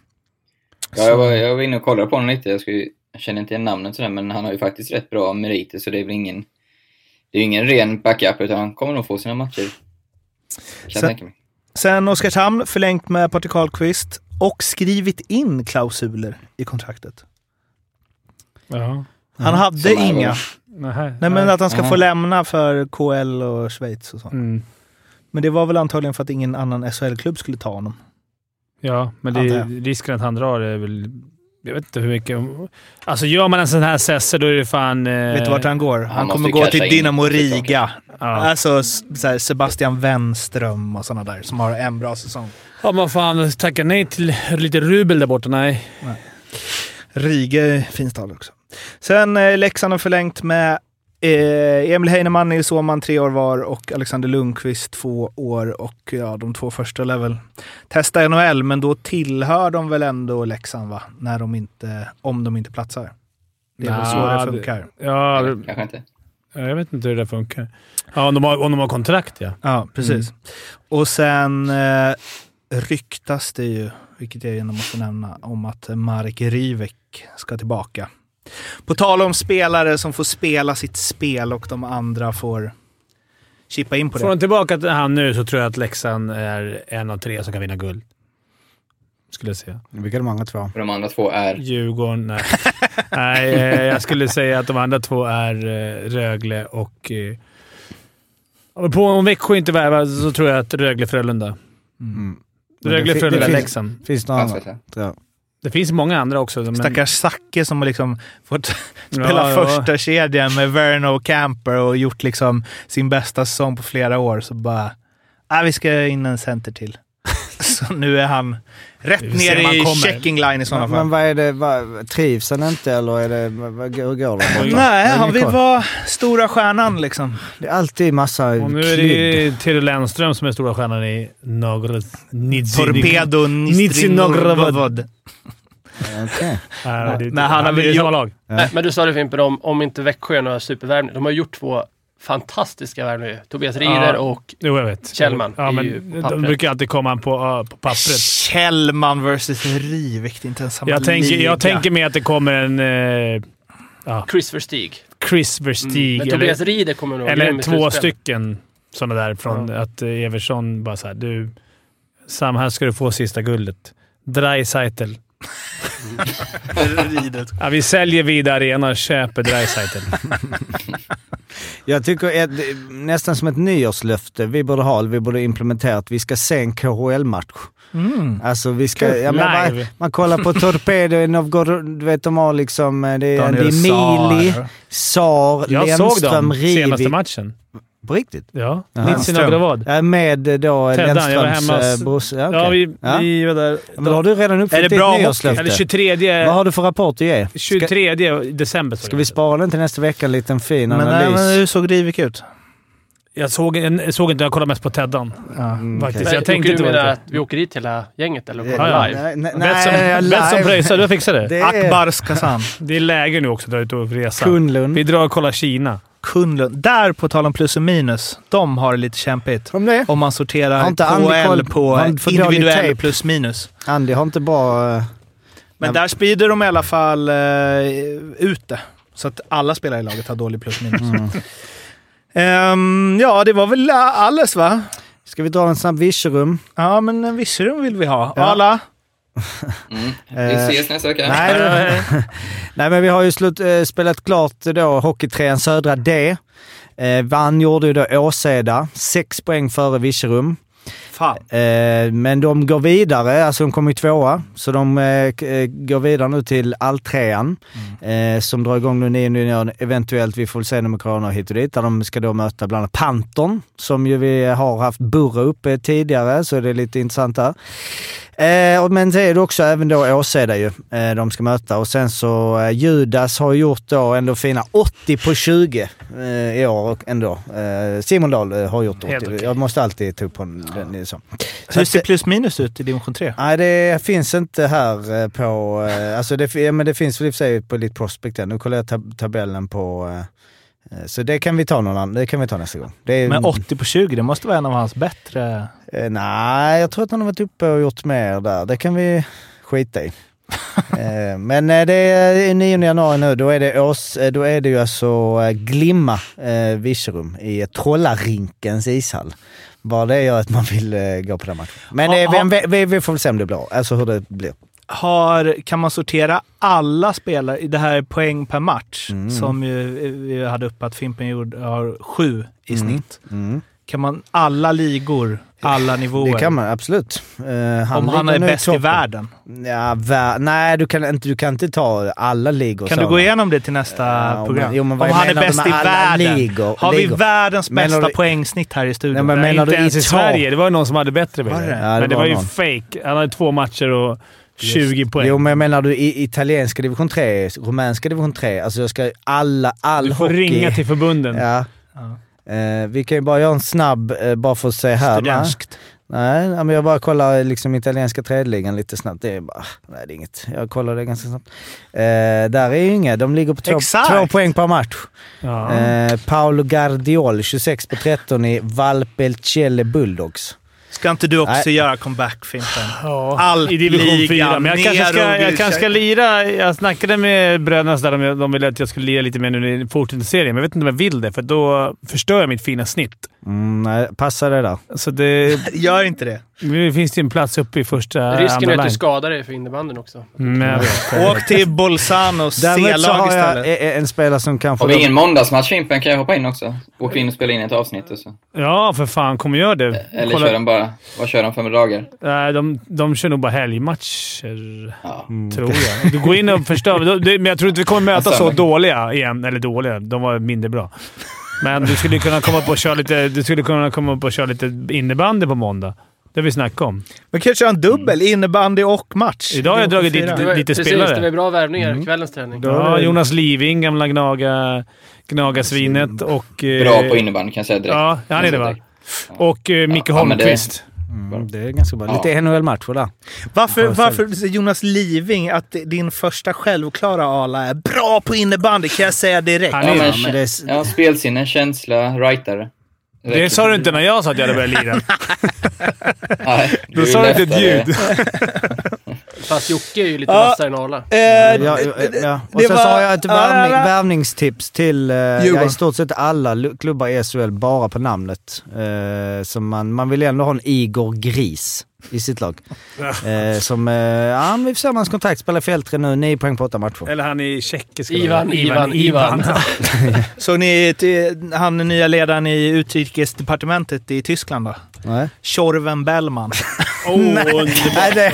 Ja, jag, var, jag var inne och kollade på honom lite. Jag, skulle, jag känner inte igen namnet sådär, men han har ju faktiskt rätt bra meriter, så det är väl ingen... Det är ju ingen ren backup, utan han kommer nog få sina matcher. Kan jag Sen- tänka mig. Sen Oskarshamn förlängt med Patrik Karlqvist och skrivit in klausuler i kontraktet. Ja. Han hade Som inga. Nähä. Nej, men att han ska Nej. få lämna för KL och Schweiz och så. Mm. Men det var väl antagligen för att ingen annan SHL-klubb skulle ta honom. Ja, men det risken att han drar är väl... Jag vet inte hur mycket... Alltså gör man en sån här sesse då är det fan... Eh, Vet du vart han går? Han, måste kommer gå till Dynamo. Riga. Ja. Alltså s- så här, Sebastian Wenström och sådana där som har en bra säsong. Ja, men fan tacka nej till lite rubel där borta. Nej. Riga är fint stad också. Sen eh, Leksand har förlängt med eh, Emil Heinemann, Nils Åhman tre år var och Alexander Lundqvist två år och ja, de två första lär väl testa NHL, men då tillhör de väl ändå Leksand va? När de inte, om de inte platsar. Det är väl så det det- funkar. Ja, Eller, kanske inte. jag vet inte hur det där funkar. Ja, om de har, om de har kontrakt ja. Ja, precis. Och sen eh, ryktas det ju, vilket jag gärna måste nämna, om att Marek Rivek ska tillbaka. På tal om spelare som får spela sitt spel och de andra får chippa in på Får det. de tillbaka till han nu så tror jag att Leksand är en av tre som kan vinna guld. Skulle jag säga. Vilka är de andra två? De andra två är... Djurgården, nej. <laughs> nej, eh, jag skulle säga att de andra två är eh, Rögle och... eh, på- om Växjö inte värvar så tror jag att Rögle-Frölunda. Men Rögle, det fi- Frölunda, det finns-. Finns det några andra? Det finns många andra också. Men, Stackars Zacke som har liksom fått <laughs> spela Ja, ja. första kedjan med Verno och Camper och gjort liksom sin bästa säsong på flera år. Så bara, ah, vi ska in en center till. <laughs> så nu är han rätt ner i kommer. checking line i sådana Men, fall. men vad är det? Vad, trivs han inte eller är det, vad, vad, hur går det? Nej, han vill vara stora stjärnan liksom. Det är alltid massa Och nu är det Theodor Lennström som är stora stjärnan i Nogr... Torpedo. Nej, det, Nej, han har det är väl samma gjort- lag. Men du sa det Fimpen, om, om inte Växjö är några supervärvningar. De har gjort två fantastiska värvningar. Tobias Rieder Ja. och Jo, jag vet. Kjellman Ja, men de brukar alltid komma på, ja, på pappret. Kjellman versus Rivik. Det är inte ens samma Jag tänker, liga. jag tänker mig att det kommer en eh, Chris Verstig. Chris Verstig. Men eller Tobias Rieder kommer nog eller två slutspel. stycken Sådana där från att eh, Everson bara såhär, du Sam, här ska du få sista guldet. Dreisaitl. <laughs> ja, vi säljer Vida Arena och köper Dreisaitl. <laughs> Jag tycker ett, nästan som ett nyårslöfte vi borde ha, vi borde implementera, att vi ska se en KHL-match. Mm. Alltså vi ska, Live. man, man kollar på Torpedo i Novgorod, du vet de har liksom, eh, det är, det Daniel är Mili. Sar, Jag såg Lennström, dem senaste Rivik. matchen. På riktigt? Ja. Nogrovad. Ja, med eh, då var Lennströms hemma hos- eh, brorsa. Ja, Ja, okej. vi, Ja. vi var där. Men då har du redan Är uppfyllt det ditt nyårslöfte. Eller 23, Vad har du för rapport att ge? Ska, 23 december. ska vi spara den till nästa vecka? En liten fin Men, nej, analys. men hur såg Rivik ut? Jag såg, jag såg inte, jag kollade mest på Teddan. Mm, faktiskt. okej. Jag tänkte du inte menar vara att vi åker dit hela gänget eller? Och Ja, kollar ja. live? Nej, nej, Betsson nej, pröjsar, du fixade det. Det är Akbars Kazan. Det är läge nu också att dra ut och resa. Kunlund. Vi drar och kollar Kina. Kunlund. Där, på tal om plus och minus, de har det lite kämpigt. Om det? Om man sorterar inte koll- på individuell plus minus. Andy har inte bra... eh, Men där sprider de i alla fall uh, ut det. Så att alla spelare i laget har dålig plus minus. Mm. Ehm, ja, det var väl alles va? Ska vi dra en snabb Virserum? Ja, men en Virserum vill vi ha. Ja. Alla? Mm. Vi Eh, ses nästa vecka. Nej, <laughs> nej, men vi har ju slut, eh, spelat klart då Hockeytrean Södra D. Eh, vann gjorde ju då Åseda, sex poäng före Virserum. Fan. Eh, men de går vidare, alltså de kommer ju tvåa, så de eh, eh, går vidare nu till alltrean eh, som drar igång nu 9 januari. Eventuellt, vi får väl se med Corona hit och dit, där de ska då möta bland annat Panton som ju vi har haft Burra uppe tidigare, så det är lite intressant där. Eh, men det är det också även då Åseda ju, eh, de ska möta. Och sen så Judas har gjort då ändå fina 80 på 20 eh, i år och ändå. Simon Dahl har gjort 80. Helt okej. Jag måste alltid ta upp på den. Så. Så Hur ser plus minus ut i division 3? Nej, det finns inte här eh, på... eh, Alltså det, ja, men det finns väl i och för sig på ditt prospect. Nu kollar jag tab tabellen på... eh, Så det kan vi ta någon annan, det kan vi ta nästa gång. Är, Men 80 på 20, det måste vara en av hans bättre... Nej, jag tror att han har varit uppe och gjort mer där. Det kan vi skita i. <laughs> men det är 9 januari nu. Då är det, eh, då är det ju alltså Glimma eh, Virserum i Trollarinkens ishall. Bara det gör att man vill eh, gå på den matchen. Men Ha- eh, ha- vi, vi, får väl se om det blir. Alltså hur det blir. Har, kan man sortera alla spelare i det här poäng per match? Mm. Som ju, eh, vi hade upp att Fimpen gjorde, har sju i Mm. snitt. Mm. Kan man alla ligor, alla nivåer? Det kan man absolut. Eh, Om han är bäst i världen. Ja, vär, nej, du kan, inte, du kan inte ta alla ligor. Kan du så. gå igenom det till nästa Ja, program? men- jo, men Om han är du bäst i världen. ligor? Har vi Ligor? världens Menar bästa du- poängsnitt här i studion? Nej, men Nej, menar inte du ens i Sverige. Det var ju någon som hade bättre. Var det? jag. Ja, det men det var var ju någon. fake. Han hade två matcher och 20 poäng. Jo, men menar du i italienska division 3, rumänska division 3? Alltså jag ska alla, all du får hockey... ringa till förbunden. Ja. Eh, vi kan ju bara göra en snabb, eh, bara för att se här. Studentskt. nej men jag bara kollar liksom italienska tredjeligan lite snabbt. Det är bara, nej det är inget. Jag kollar det ganska snabbt. Eh, där är ju inga, de ligger på två, två poäng per match. Ja. Eh, Paolo Gardiol, 26 på 13 i Valpelcelle Bulldogs. Ska inte du också Nej. göra comeback, Fimpen? Ja, Allt i division ligan, 4. Men jag kanske, ska, jag kanske ska lira. Jag snackade med bröderna där om jag- de ville att jag skulle lira lite mer nu i fortsättningsserien, men jag vet inte om jag vill det, för då förstör jag mitt fina snitt. Mm, nej, passa det där. Så det, <laughs> Gör inte det. Nu finns det en plats uppe i första, Risken andra är att du skadar dig för innebandyn också. Mm, vet. Åk till Bolzanos så C-lag har jag istället. e- en spelare som kanske... Har vi ingen måndagsmatch Fimpen kan jag hoppa in också. Åka in och spela in ett avsnitt och så. Ja, för fan. Kom och gör det. Eller Kolla- kör de bara, vad kör de för med dagar? Nej, de, de kör nog bara helgmatcher, Ja. tror jag. Du går in och förstör. <laughs> Det- Men jag tror inte vi kommer möta så Söndag. dåliga igen. Eller dåliga. De var mindre bra. Men du skulle kunna komma upp och köra lite, du skulle kunna komma upp och köra lite innebandy på måndag. Det vi snackat om. Men kanske en dubbel innebandy och match. Idag har jag dragit dit lite precis, spelare. det var bra värvningar. Kvällens träning. Ja, Jonas Living, gamla Gnaga, Gnagasvinet och... eh, Bra på innebandy kan jag säga direkt. Ja, han är det va? Och eh, Micke Ja, Holmqvist. Mm, det är ganska bra. Ja. Lite NHL-matcher där. Varför, varför Jonas Living att din första självklara ala är bra på innebandy? Kan jag säga direkt. Han Ja, är- men, Ja, men det är- ja, spelsinne, känsla, rightare. Det sa du inte när jag sa att jag hade börjat lira. <laughs> Nej, Då du sa du inte ett ljud. <laughs> Fast Jocke är ju lite vassare än Arla. Eh, Ja. Och sen så har jag ett värvning, värvningstips till eh, ja, i stort sett alla lu- klubbar i SHL bara på namnet. Eh, så man, man vill ändå ha en Igor Gris i sitt lag. Eh, som, eh, ja vi får se om hans kontrakt spelar för Eltre nu, 9 poäng på 8 matcher. Eller han i tjeckiska Ivan, laget. Ivan, Ivan. <laughs> Såg ni han den nya ledaren i utrikesdepartementet i Tyskland då? Nej. Tjorven Bellman. Åh, <laughs> underbart. Nej, det,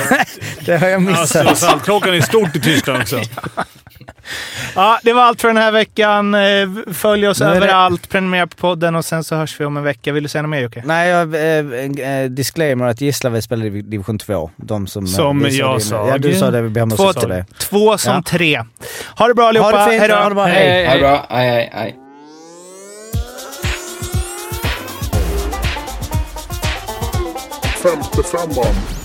det har jag Alltså, missat. Saltkråkan är stort i Tyskland också. Ja, <laughs> det var allt för den här veckan. Eh, Följ oss är det- överallt, prenumerera på podden och sen så hörs vi om en vecka. Vill du säga något mer Jocke? Nej, jag, eh, eh, disclaimer att Gislaved spelar i division 2. De som, eh, Som jag din- sa. Ja, du sa det. Vi ber om Två, ursäkt för det. två som Ja. tre. Ha det bra allihopa. Ha det fint. Hej då. Ha det bra. Hej, Hej. hej, Ha det hej. bra. Aj, aj, aj. Femte femman.